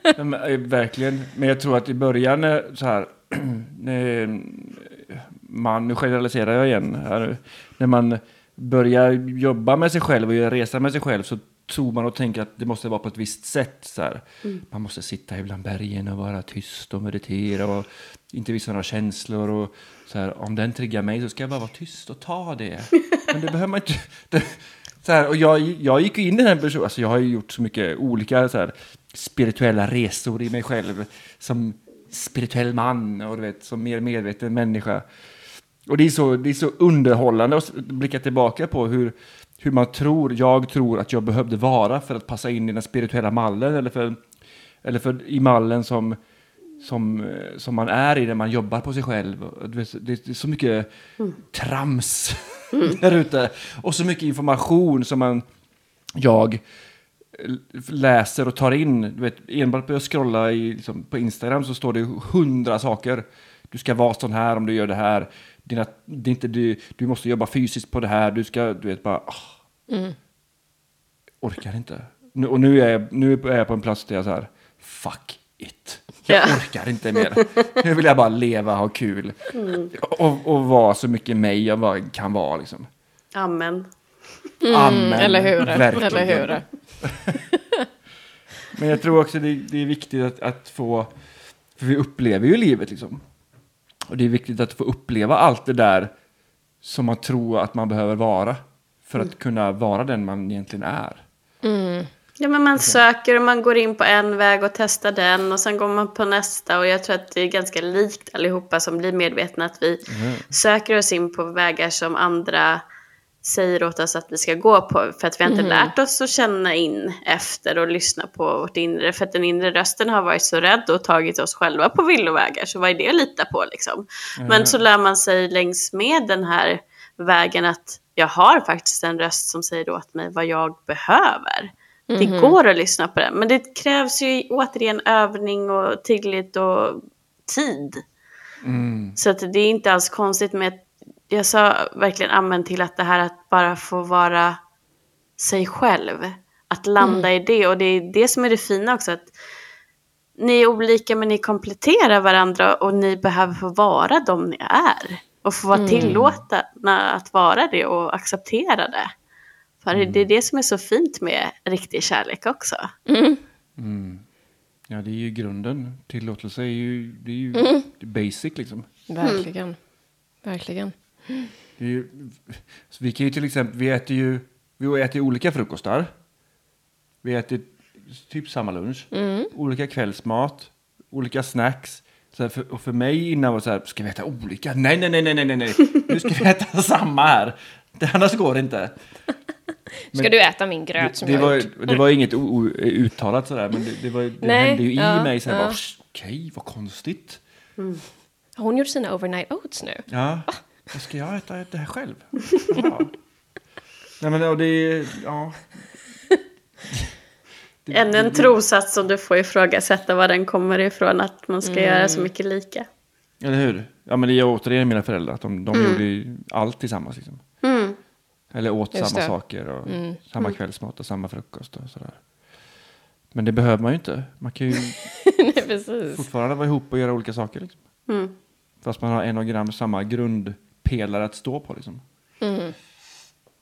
[LAUGHS] Men, eh, verkligen. Men jag tror att i början så här, [CLEARS THROAT] när man, nu generaliserar jag igen här när man börjar jobba med sig själv och göra resa med sig själv så tror man och tänker att det måste vara på ett visst sätt. Så här. Man måste sitta ibland bergen och vara tyst och meditera och inte visa några känslor. Och så här, om den triggar mig så ska jag bara vara tyst och ta det. Men det behöver man inte. Det, så här, och jag, jag gick in i den personen, alltså jag har ju gjort så mycket olika så här, spirituella resor i mig själv som spirituell man och du vet, som mer medveten människa. Och det är så, det är så underhållande att blicka tillbaka på hur, hur man tror, jag tror att jag behövde vara för att passa in i den spirituella mallen eller för, eller för i mallen som, som, eh, som man är i när man jobbar på sig själv. Det är så mycket trams [LAUGHS] där ute och så mycket information som man, jag läser och tar in. Du vet, enbart på att scrolla i, liksom, på Instagram så står det hundra saker. Du ska vara sån här om du gör det här. Dina, det är inte, du, du måste jobba fysiskt på det här. Du ska, du vet, bara... ah. Orkar inte. Nu, och nu är, jag, nu är jag på en plats där jag så här, fuck it. Jag Ja. orkar inte mer. Nu vill jag bara leva, ha kul. Och, och vara så mycket mig jag bara kan vara liksom. Amen. Amen. Mm, Eller hur? Verkligen. Eller hur? [LAUGHS] Men jag tror också det, det är viktigt att, att få, för vi upplever ju livet liksom. Och det är viktigt att få uppleva allt det där som man tror att man behöver vara. För att kunna vara den man egentligen är. Ja, men man söker och man går in på en väg och testar den och sen går man på nästa och jag tror att det är ganska likt allihopa som blir medvetna att vi söker oss in på vägar som andra säger åt oss att vi ska gå på för att vi har inte lärt oss att känna in efter och lyssna på vårt inre för att den inre rösten har varit så rädd och tagit oss själva på villovägar så vad är det att lita på liksom. Men så lär man sig längs med den här vägen att jag har faktiskt en röst som säger åt mig vad jag behöver. Det går att lyssna på den, men det krävs ju återigen övning och tillit och tid. Så att det är inte alls konstigt med, jag sa verkligen amen till att det här att bara få vara sig själv. Att landa i det och det är det som är det fina också. att Ni är olika men ni kompletterar varandra och ni behöver få vara de ni är. Och få vara tillåtna att vara det och acceptera det. För det är det som är så fint med riktig kärlek också. Ja, det är ju grunden. Tillåtelse är ju, det är ju Mm. det är basic liksom. Verkligen. Verkligen. Det ju, vi kan ju till exempel, vi äter ju, vi äter ju olika frukostar. Vi äter typ samma lunch. Mm. Olika kvällsmat, olika snacks. Så för, och för mig innan var det så här, ska vi äta olika? Nej, nej, nej, nej, nej, nej. Nu ska vi [LAUGHS] äta samma här. Det, annars går det inte. [LAUGHS] Ska du äta min gröt som Det, det, jag var, gjort? det var inget uttalat sådär, men det, det, var, det Nej, hände ju i ja, mig. Så här, ja. bara, Okej, vad konstigt. Har hon gjort sina overnight oats nu? Ja, vad ska jag äta det här själv? [LAUGHS] Ja. Nej, men och det är, ja. Det- Ännu en trosats som du får ifrågasätta var den kommer ifrån, att man ska göra så mycket lika. Eller hur? Ja, men det är återigen mina föräldrar. Att de, de gjorde ju allt tillsammans. Liksom. Mm. Eller åt Just samma det. saker och samma kvällsmat och samma frukost och sådär. Men det behöver man ju inte. Man kan ju [LAUGHS] Nej, fortfarande vara ihop och göra olika saker. Liksom. Mm. Fast man har en och gram samma grundpelare att stå på. Liksom.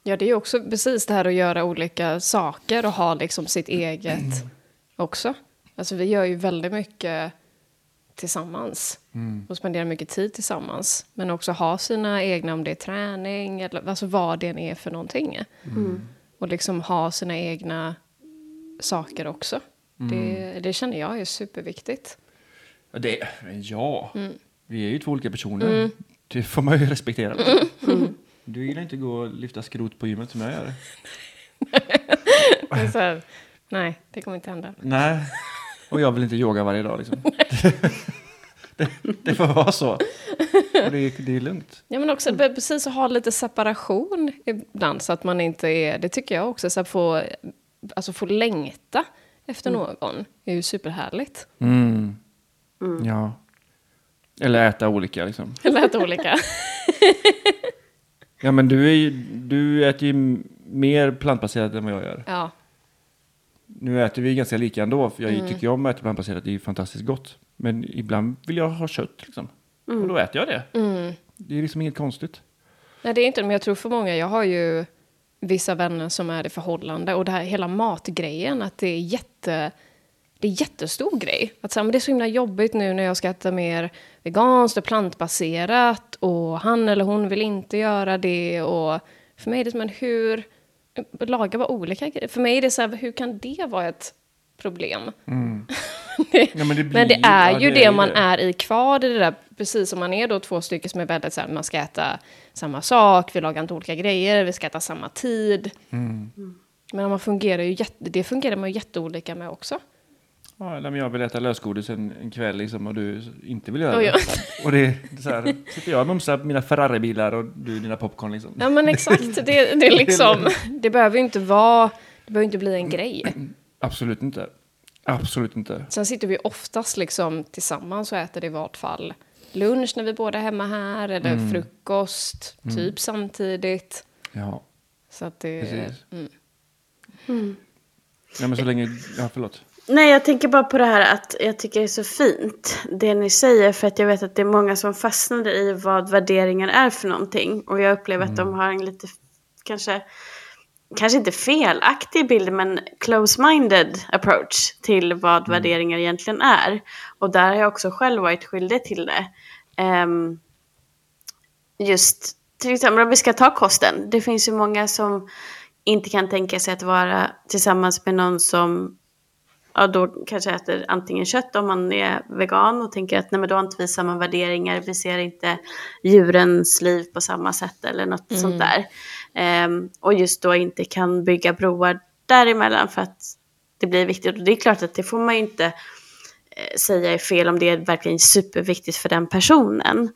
Ja, det är ju också precis det här att göra olika saker och ha liksom sitt eget också. Alltså vi gör ju väldigt mycket tillsammans. Och spendera mycket tid tillsammans. Men också ha sina egna, om det är träning eller alltså vad det än är för någonting. Och liksom ha sina egna saker också. Det, det känner jag är superviktigt. Det, ja. vi är ju två olika personer. Det får man ju respektera. liksom. Du gillar inte gå och lyfta skrot på gymmet som jag gör. Det är så här, nej, det kommer inte hända. Nej, och jag vill inte yoga varje dag liksom. [LAUGHS] det, det får vara så. Och det, är- det är lugnt. Ja, men också precis att ha lite separation ibland så att man inte är, det tycker jag också, så att få, alltså få längta efter någon är ju superhärligt. Mm. Ja. Eller äta olika liksom. [LAUGHS] Det lät olika. [LAUGHS] Ja men du, är ju, du äter ju mer plantbaserat än vad jag gör. Ja, Nu äter vi ganska lika ändå, för jag tycker ju om att äta plantbaserat, det är ju fantastiskt gott. Men ibland vill jag ha kött liksom. Och då äter jag det. Det är liksom inget konstigt. Nej, det är inte men jag tror för många, jag har ju vissa vänner som är i förhållande och det här hela matgrejen, att det är jätte... Det är jättestor grej. Att så här, men det är så himla jobbigt nu när jag ska äta mer veganskt och plantbaserat och han eller hon vill inte göra det. Och för mig är det som en hur... Laga var olika grejer. För mig är det så här, hur kan det vara ett problem? [LAUGHS] Ja, men det, blir Men det är ja, ju det, är man är i kvar i det där, precis som man är då två stycken som är väldigt så här, man ska äta samma sak, vi lagar inte olika grejer, vi ska äta samma tid. Mm. Men man fungerar ju det fungerar man ju jätteolika med också. Ja, eller om jag vill äta lösgodis en, en kväll liksom, och du inte vill göra Oj, det. oj. [LAUGHS] Och det är så här, sitter jag och mumsar på mina Ferrari-bilar och du dina popcorn liksom. Ja men exakt, det, det är liksom, [LAUGHS] det behöver ju inte vara, det behöver inte bli en grej. Absolut inte. Absolut inte. Sen sitter vi oftast liksom tillsammans och äter i vart fall lunch när vi båda är hemma här, eller Mm. frukost, typ samtidigt. Ja, Så att det... precis. Mm. Ja, men så länge... Ja, förlåt. Nej, jag tänker bara på det här att jag tycker det är så fint det ni säger för att jag vet att det är många som fastnar i vad värderingar är för någonting och jag upplever att de har en lite kanske kanske inte felaktig bild men close-minded approach till vad värderingar egentligen är och där har jag också själv varit skyldig till det. Ehm, just till exempel om vi ska ta kosten. Det finns ju många som inte kan tänka sig att vara tillsammans med någon som ja, då kanske äter antingen kött om man är vegan och tänker att nej men då har inte vi samma värderingar, vi ser inte djurens liv på samma sätt eller något sånt där. Ehm, och just då inte kan bygga broar däremellan för att det blir viktigt. Och det är klart att det får man ju inte eh, säga är fel om det är verkligen superviktigt för den personen.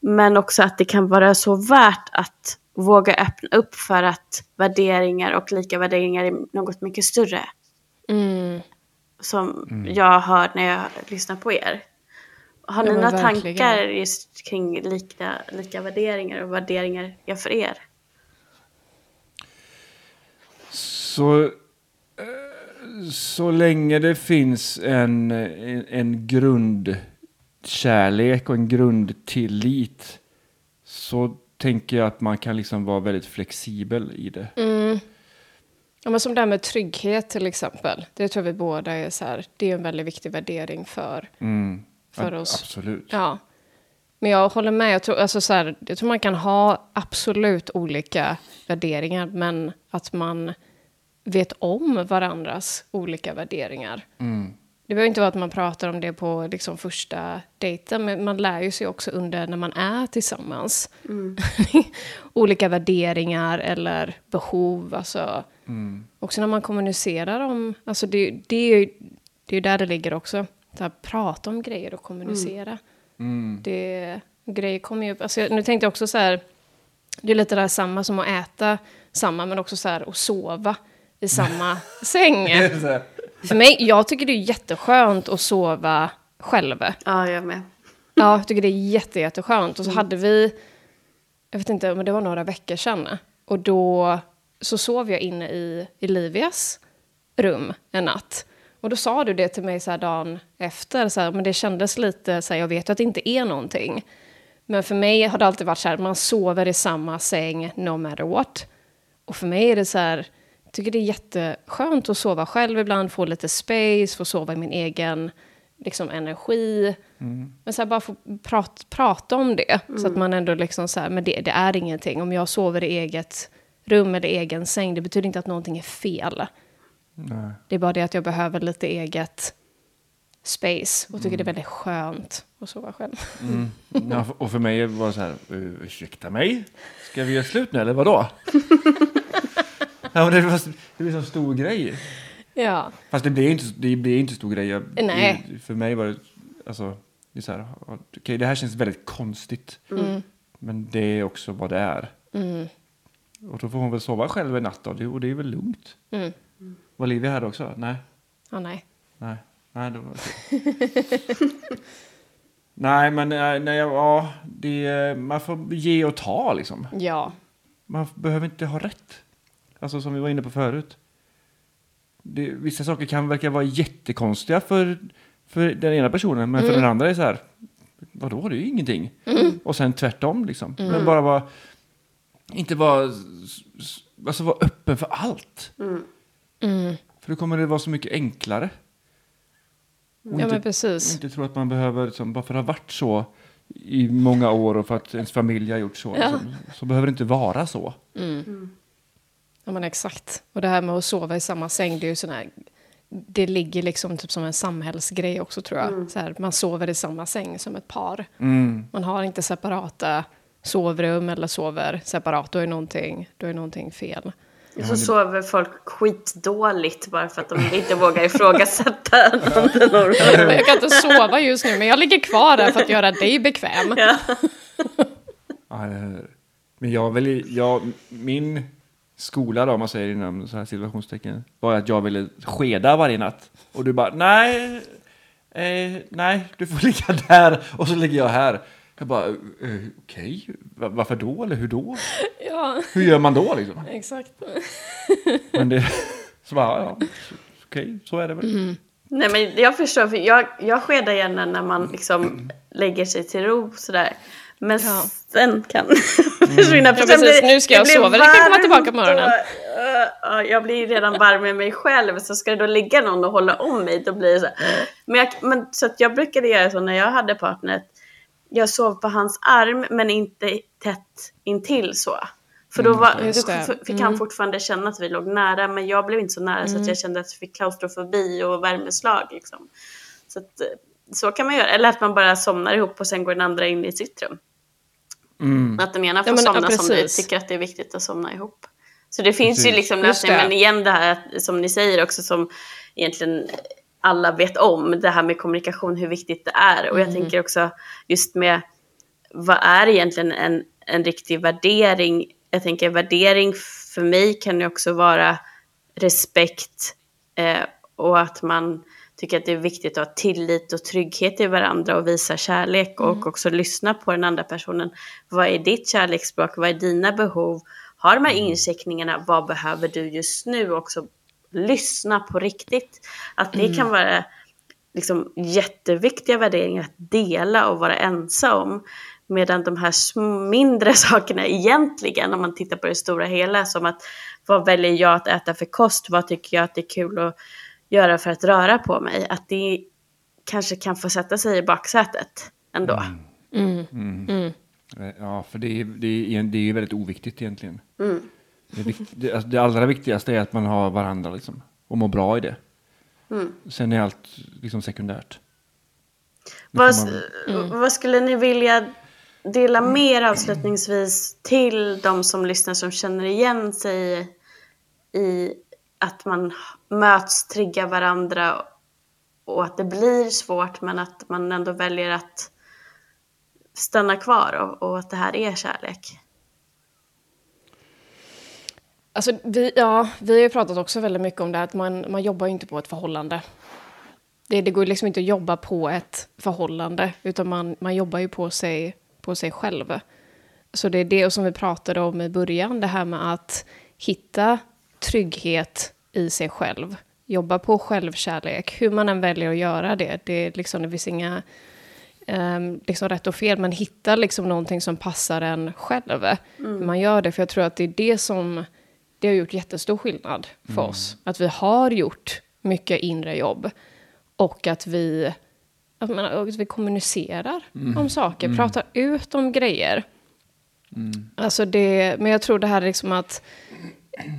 Men också att det kan vara så värt att våga öppna upp för att värderingar och lika värderingar är något mycket större Mm. Som jag hör när jag lyssnar på er. Har ni Ja, men några verkligen. tankar just kring lika, lika värderingar och värderingar är för er? Så, eh, så länge det finns en, en, en grundkärlek och en grundtillit så tänker jag att man kan liksom vara väldigt flexibel i det. Mm. Ja, men som det här med trygghet till exempel. Det tror vi båda är så här, det är en väldigt viktig värdering för, Mm. för oss. Absolut. Ja. Men jag håller med, jag tror, alltså så här, jag tror man kan ha absolut olika värderingar, men att man vet om varandras olika värderingar. Mm. Det behöver inte vara att man pratar om det på liksom första dejten, men man lär ju sig också under när man är tillsammans. [LAUGHS] Olika värderingar eller behov. Alltså. Också när man kommunicerar om... Alltså det, det är ju det är ju där det ligger också. Så här, prata om grejer och kommunicera. Mm. Det, grejer kommer ju upp. Alltså, nu tänkte jag också så här... Det är lite det här samma som att äta samma, men också så här att sova i samma [LAUGHS] säng. För mig, jag tycker det är jätteskönt att sova själv. Ja, jag med. Ja, jag tycker det är jätte, jätteskönt. Och så hade vi, jag vet inte, men det var några veckor sedan. Och då så sov jag inne i, i Livias rum en natt. Och då sa du det till mig så här dagen efter, så här, men det kändes lite så här, jag vet att det inte är någonting. Men för mig har det alltid varit så här, man sover i samma säng no matter what. Och för mig är det så här, jag tycker det är jätteskönt att sova själv ibland, få lite space, få sova i min egen liksom energi. Men så här, bara få prat, prata om det. Så att man ändå liksom så här, men det, det är ingenting. Om jag sover i eget rum eller egen säng, det betyder inte att någonting är fel. Nej. Det är bara det att jag behöver lite eget space och tycker det är väldigt skönt att sova själv. Ja, och för mig var det så här, "Uh, ursäkta mig, ska vi göra slut nu eller vadå? [LAUGHS] ja, det, var, det blir så stor grej. Ja, Fast det blir inte, det blir inte stor grej. Jag, Nej. För mig var det, alltså, det är så här, okej det här känns väldigt konstigt. Men det är också vad det är. Och då får hon väl sova själv en natt då, det- och det är väl lugnt. Mm. Var Livia här också? Nej. ja nej. Nej, nej det var [LAUGHS] Nej, men eh, nej, ja, det, man får ge och ta liksom. Ja, Man behöver inte ha rätt. Alltså som vi var inne på förut. Det, vissa saker kan verka vara jättekonstiga för, för den ena personen, men för den andra är det så här, vadå, det är ju ingenting. Och sen tvärtom liksom. Men bara vara, inte vara, alltså vara öppen för allt. För då kommer det vara så mycket enklare. Och ja inte, men precis. inte tro att man behöver, liksom, bara för att det har varit så i många år och för att ens familj har gjort så, Ja. liksom, så behöver det inte vara så. Ja men exakt. Och det här med att sova i samma säng, det är ju sån här, det ligger liksom typ som en samhällsgrej också tror jag. Så här, man sover i samma säng som ett par. Mm. Man har inte separata sovrum eller sover separat, då är någonting, då är någonting fel. Och så sover folk skitdåligt bara för att de inte vågar ifrågasätta. [LAUGHS] Jag kan inte sova just nu, men jag ligger kvar där för att göra dig bekväm. Ja. Men jag vill, jag, min skola då, om man säger inom så här situationstecken, var att jag ville skeda varje natt. Och du bara, nej, eh, nej, du får ligga där och så ligger jag här. Jag bara, eh, okej, Va- varför då eller hur då? [LAUGHS] Ja, Hur gör man då liksom? exakt. [LAUGHS] Men det, [LAUGHS] så bara, ja, så- okej, så är det väl. Nej men jag förstår, för jag, jag skedar gärna när man liksom lägger sig till ro sådär. Men Ja. sen kan försvinna. Ja, precis. Nu ska jag blir sova, det kan komma varmt tillbaka på morgonen. och, äh, ja, jag blir redan varm med mig själv, så ska det då ligga någon och hålla om mig, då blir det så här. Men, jag, men så att jag brukade göra så när jag hade partner, jag sov på hans arm men inte tätt intill så. För då var, Just då fick han fortfarande känna att vi låg nära, men jag blev inte så nära så att jag kände att jag fick klaustrofobi och värmeslag. Liksom. Så, att, eh, så kan man göra. Eller att man bara somnar ihop och sen går den andra in i sitt rum. Att den ena får Ja, men, ja, somna som du tycker att det är viktigt att somna ihop. Så det finns ju Precis. liksom Just lösningar, men igen det här som ni säger också som egentligen alla vet om, det här med kommunikation, hur viktigt det är. Och jag Mm. tänker också just med vad är egentligen en, en riktig värdering? Jag tänker värdering för mig kan ju också vara respekt eh, och att man tycker att det är viktigt att ha tillit och trygghet i varandra och visa kärlek och också lyssna på den andra personen. Vad är ditt kärleksspråk? Vad är dina behov? Ha de här incheckningarna, vad behöver du just nu? Också lyssna på riktigt. Att det kan vara liksom jätteviktiga värderingar att dela och vara ense om. Medan de här mindre [LAUGHS] sakerna egentligen, om man tittar på det stora hela, som att vad väljer jag att äta för kost, vad tycker jag att det är kul att göra för att röra på mig, att det kanske kan få sätta sig i baksätet ändå. Eh, Ja, för det är, det är, det är ju väldigt oviktigt egentligen. Det, alltså, det allra viktigaste är att man har varandra liksom, och mår bra i det. Sen är allt liksom sekundärt. Vad, man- vad skulle ni vilja dela mer avslutningsvis till de som lyssnar som känner igen sig i att man möts, triggar varandra och att det blir svårt men att man ändå väljer att stanna kvar och, och att det här är kärlek. Alltså, vi, ja, vi har ju pratat också väldigt mycket om det att man, man jobbar ju inte på ett förhållande. Det, det går liksom inte att jobba på ett förhållande, utan man, man jobbar ju på sig, på sig själv. Så det är det som vi pratade om i början, det här med att hitta trygghet i sig själv. Jobba på självkärlek, hur man än väljer att göra det. Det, är liksom, det finns inga um, liksom rätt och fel, men hitta liksom någonting som passar en själv. Hur man gör det, för jag tror att det är det som det har gjort jättestor skillnad för oss. Att vi har gjort mycket inre jobb och att vi att, man, att vi kommunicerar om saker, pratar ut om grejer. Alltså det, men jag tror det här är liksom att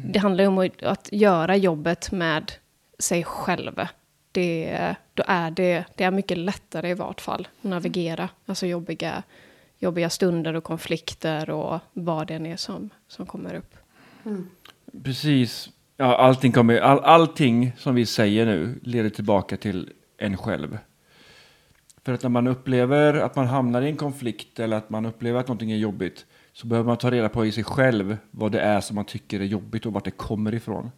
det handlar om att, att göra jobbet med sig själv. Det, då är det, det är mycket lättare i vart fall att navigera. Alltså jobbiga, jobbiga stunder och konflikter och vad det än är som, som kommer upp. Precis. Ja, allting, kommer, all, allting som vi säger nu leder tillbaka till en själv. För att när man upplever att man hamnar i en konflikt eller att man upplever att någonting är jobbigt så behöver man ta reda på i sig själv vad det är som man tycker är jobbigt och vart det kommer ifrån.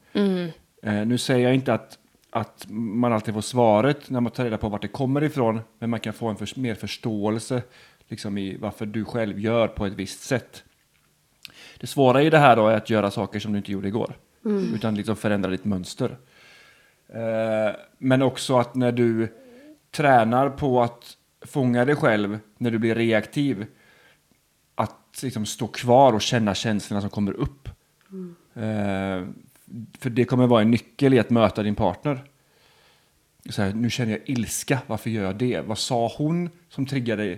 Eh, nu säger jag inte att, att man alltid får svaret när man tar reda på vart det kommer ifrån, men man kan få en för, mer förståelse liksom, i varför du själv gör på ett visst sätt. Det svåra i det här då är att göra saker som du inte gjorde igår, utan liksom förändra ditt mönster. Eh, men också att när du tränar på att fånga dig själv när du blir reaktiv, att liksom stå kvar och känna känslorna som kommer upp. Eh, för det kommer vara en nyckel i att möta din partner. Så här, nu känner jag ilska, varför gör jag det? Vad sa hon som triggade,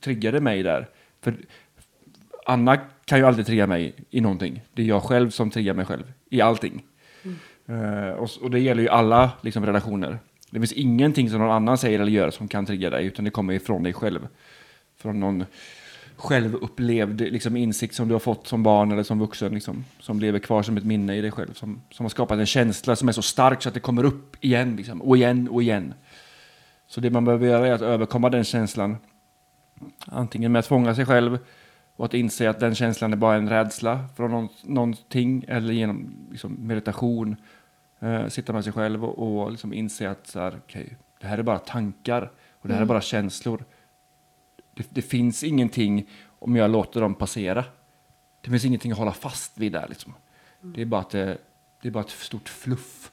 triggade mig där? För Anna kan ju aldrig trigga mig i någonting. Det är jag själv som triggar mig själv i allting. Eh, och, och det gäller ju alla liksom, relationer. Det finns ingenting som någon annan säger eller gör som kan trigga dig, utan det kommer ifrån dig själv. Från någon självupplevd liksom, insikt som du har fått som barn eller som vuxen, liksom, som lever kvar som ett minne i dig själv. Som, som har skapat en känsla som är så stark så att det kommer upp igen, liksom, och igen och igen. Så det man behöver göra är att överkomma den känslan. Antingen med att fånga sig själv och att inse att den känslan är bara en rädsla från någon, någonting eller genom liksom, meditation. Eh, sitta med sig själv och, och liksom inse att så här, okay, det här är bara tankar och det här är bara känslor. Det, det finns ingenting om jag låter dem passera. Det finns ingenting att hålla fast vid där. Liksom. Det är bara att det, det är bara ett stort fluff.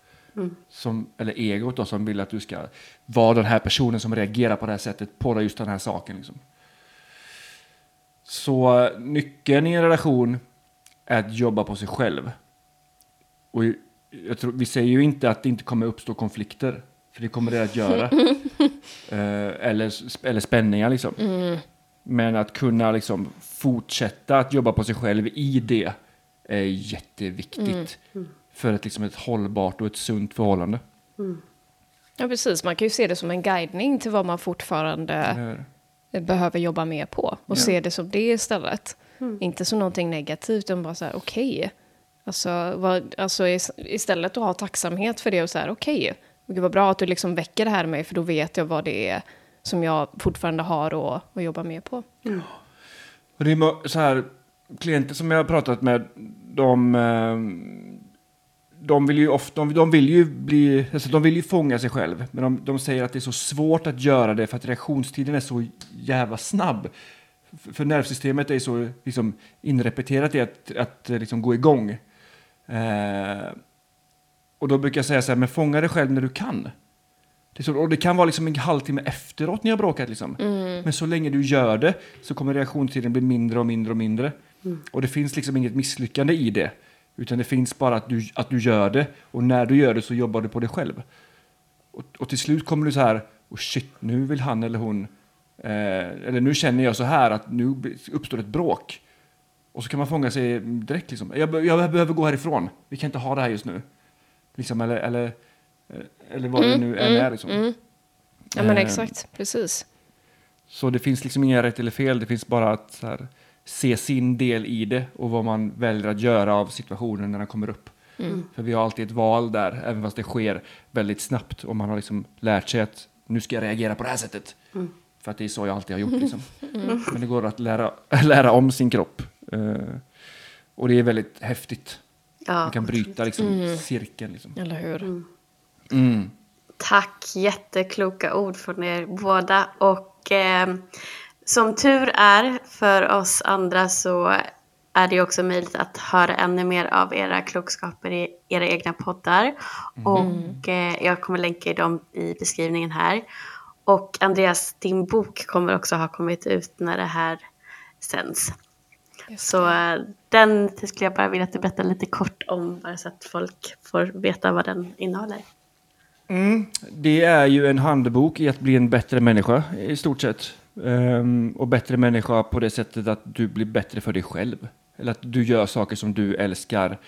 Som, eller egot då, som vill att du ska vara den här personen som reagerar på det här sättet på just den här saken. Liksom. Så nyckeln i en relation är att jobba på sig själv. Och tror, vi säger ju inte att det inte kommer uppstå konflikter, för det kommer det att göra. [LAUGHS] eh, eller, eller spänningar liksom. Men att kunna liksom fortsätta att jobba på sig själv i det är jätteviktigt. För ett, liksom ett hållbart och ett sunt förhållande. Ja, precis. Man kan ju se det som en guidning till vad man fortfarande behöver jobba mer på. Och Ja. se det som det istället. Inte som någonting negativt, utan bara så här, okej. Alltså, vad, alltså is- istället att ha tacksamhet för det och så här, okej. Okay. vad bra att du liksom väcker det här med mig, för då vet jag vad det är som jag fortfarande har att, att jobba mer på. Och det är så här, klienter som jag har pratat med, de, eh, de vill ju ofta, de, de vill ju bli, alltså de vill ju fånga sig själv, men de, de säger att det är så svårt att göra det för att reaktionstiden är så jävla snabb. För nervsystemet är så liksom, inrepeterat i att, att eh, liksom, gå igång. Eh, och då brukar jag säga så här, men fånga dig själv när du kan. Det, så, och det kan vara liksom en halvtimme efteråt ni har bråkat. Liksom. Men så länge du gör det så kommer reaktionstiden bli mindre och mindre och mindre. Och det finns liksom inget misslyckande i det. Utan det finns bara att du, att du gör det. Och när du gör det så jobbar du på dig själv. Och, och till slut kommer du så här, oh shit, nu vill han eller hon, eh, eller nu känner jag så här att nu uppstår ett bråk. Och så kan man fånga sig direkt liksom. Jag, jag behöver gå härifrån. Vi kan inte ha det här just nu. Liksom, eller, eller, eller vad det nu än är. Liksom. Ja, men Eh, exakt. Precis. Så det finns liksom inga rätt eller fel, det finns bara att så här, se sin del i det och vad man väljer att göra av situationen när den kommer upp. För vi har alltid ett val där, även fast det sker väldigt snabbt och man har liksom lärt sig att nu ska jag reagera på det här sättet. För att det är så jag alltid har gjort. Liksom. [LAUGHS] Men det går att lära, [LAUGHS] lära om sin kropp. Eh, och det är väldigt häftigt. Ja, Man kan bryta liksom, cirkeln. Liksom. Eller hur? Mm. Tack, jättekloka ord från er båda. Och eh, som tur är för oss andra så är det också möjligt att höra ännu mer av era klokskaper i era egna poddar. Och eh, jag kommer länka dem i beskrivningen här. Och Andreas, din bok kommer också ha kommit ut när det här sänds. Så eh, den skulle jag bara vilja att du berättar lite kort om, bara så att folk får veta vad den innehåller. Mm, det är ju en handbok i att bli en bättre människa i stort sett. Um, och bättre människa på det sättet att du blir bättre för dig själv. Eller att du gör saker som du älskar.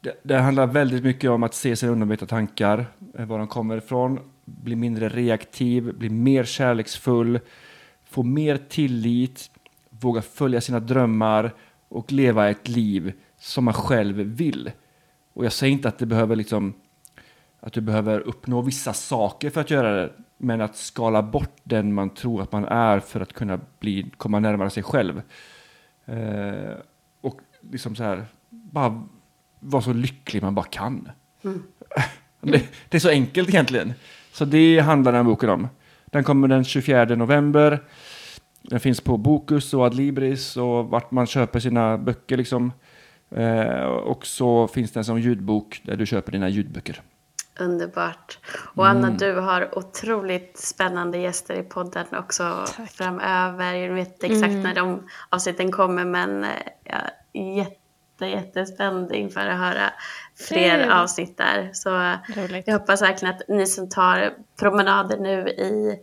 Det, det handlar väldigt mycket om att se sina undermedvetna tankar, eh, var de kommer ifrån, bli mindre reaktiv, bli mer kärleksfull, få mer tillit, våga följa sina drömmar och leva ett liv som man själv vill. Och jag säger inte att det behöver liksom att du behöver uppnå vissa saker för att göra det, men att skala bort den man tror att man är för att kunna bli, komma närmare sig själv. Eh, och liksom så här, bara vara så lycklig man bara kan. Mm. Det, det, är så enkelt egentligen. Så det handlar den boken om. Den kommer den 24 november. Den finns på Bokus och Adlibris och vart man köper sina böcker liksom. Eh, och så finns den som ljudbok där du köper dina ljudböcker. Underbart. Och Anna, mm. du har otroligt spännande gäster i podden också Tack. framöver. Jag vet inte exakt mm. när de avsnitten kommer men eh, jag är jätte, jättespänd inför att höra fler avsnitt där. Så Roligt. jag hoppas verkligen att ni som tar promenader nu i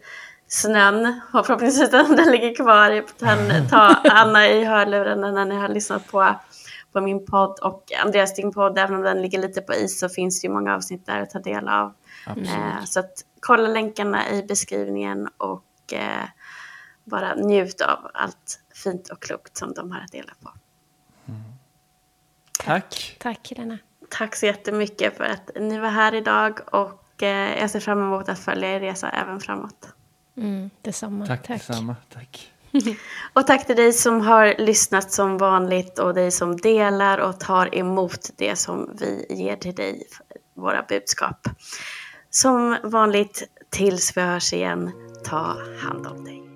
snön och förhoppningsvis den ligger kvar kan ta Anna i hörlurarna när ni har lyssnat på på min podd och Andreas din podd, även om den ligger lite på is så finns det ju många avsnitt där att ta del av. Eh, så att kolla länkarna i beskrivningen och eh, bara njut av allt fint och klokt som de har att dela på. Mm. Tack. Tack Helena. Tack så jättemycket för att ni var här idag och eh, jag ser fram emot att följa er resa även framåt. Mm, detsamma. Tack, tack. Detsamma. Tack. [LAUGHS] och tack till dig som har lyssnat som vanligt och dig som delar och tar emot det som vi ger till dig, våra budskap. Som vanligt, tills vi hörs igen, ta hand om dig.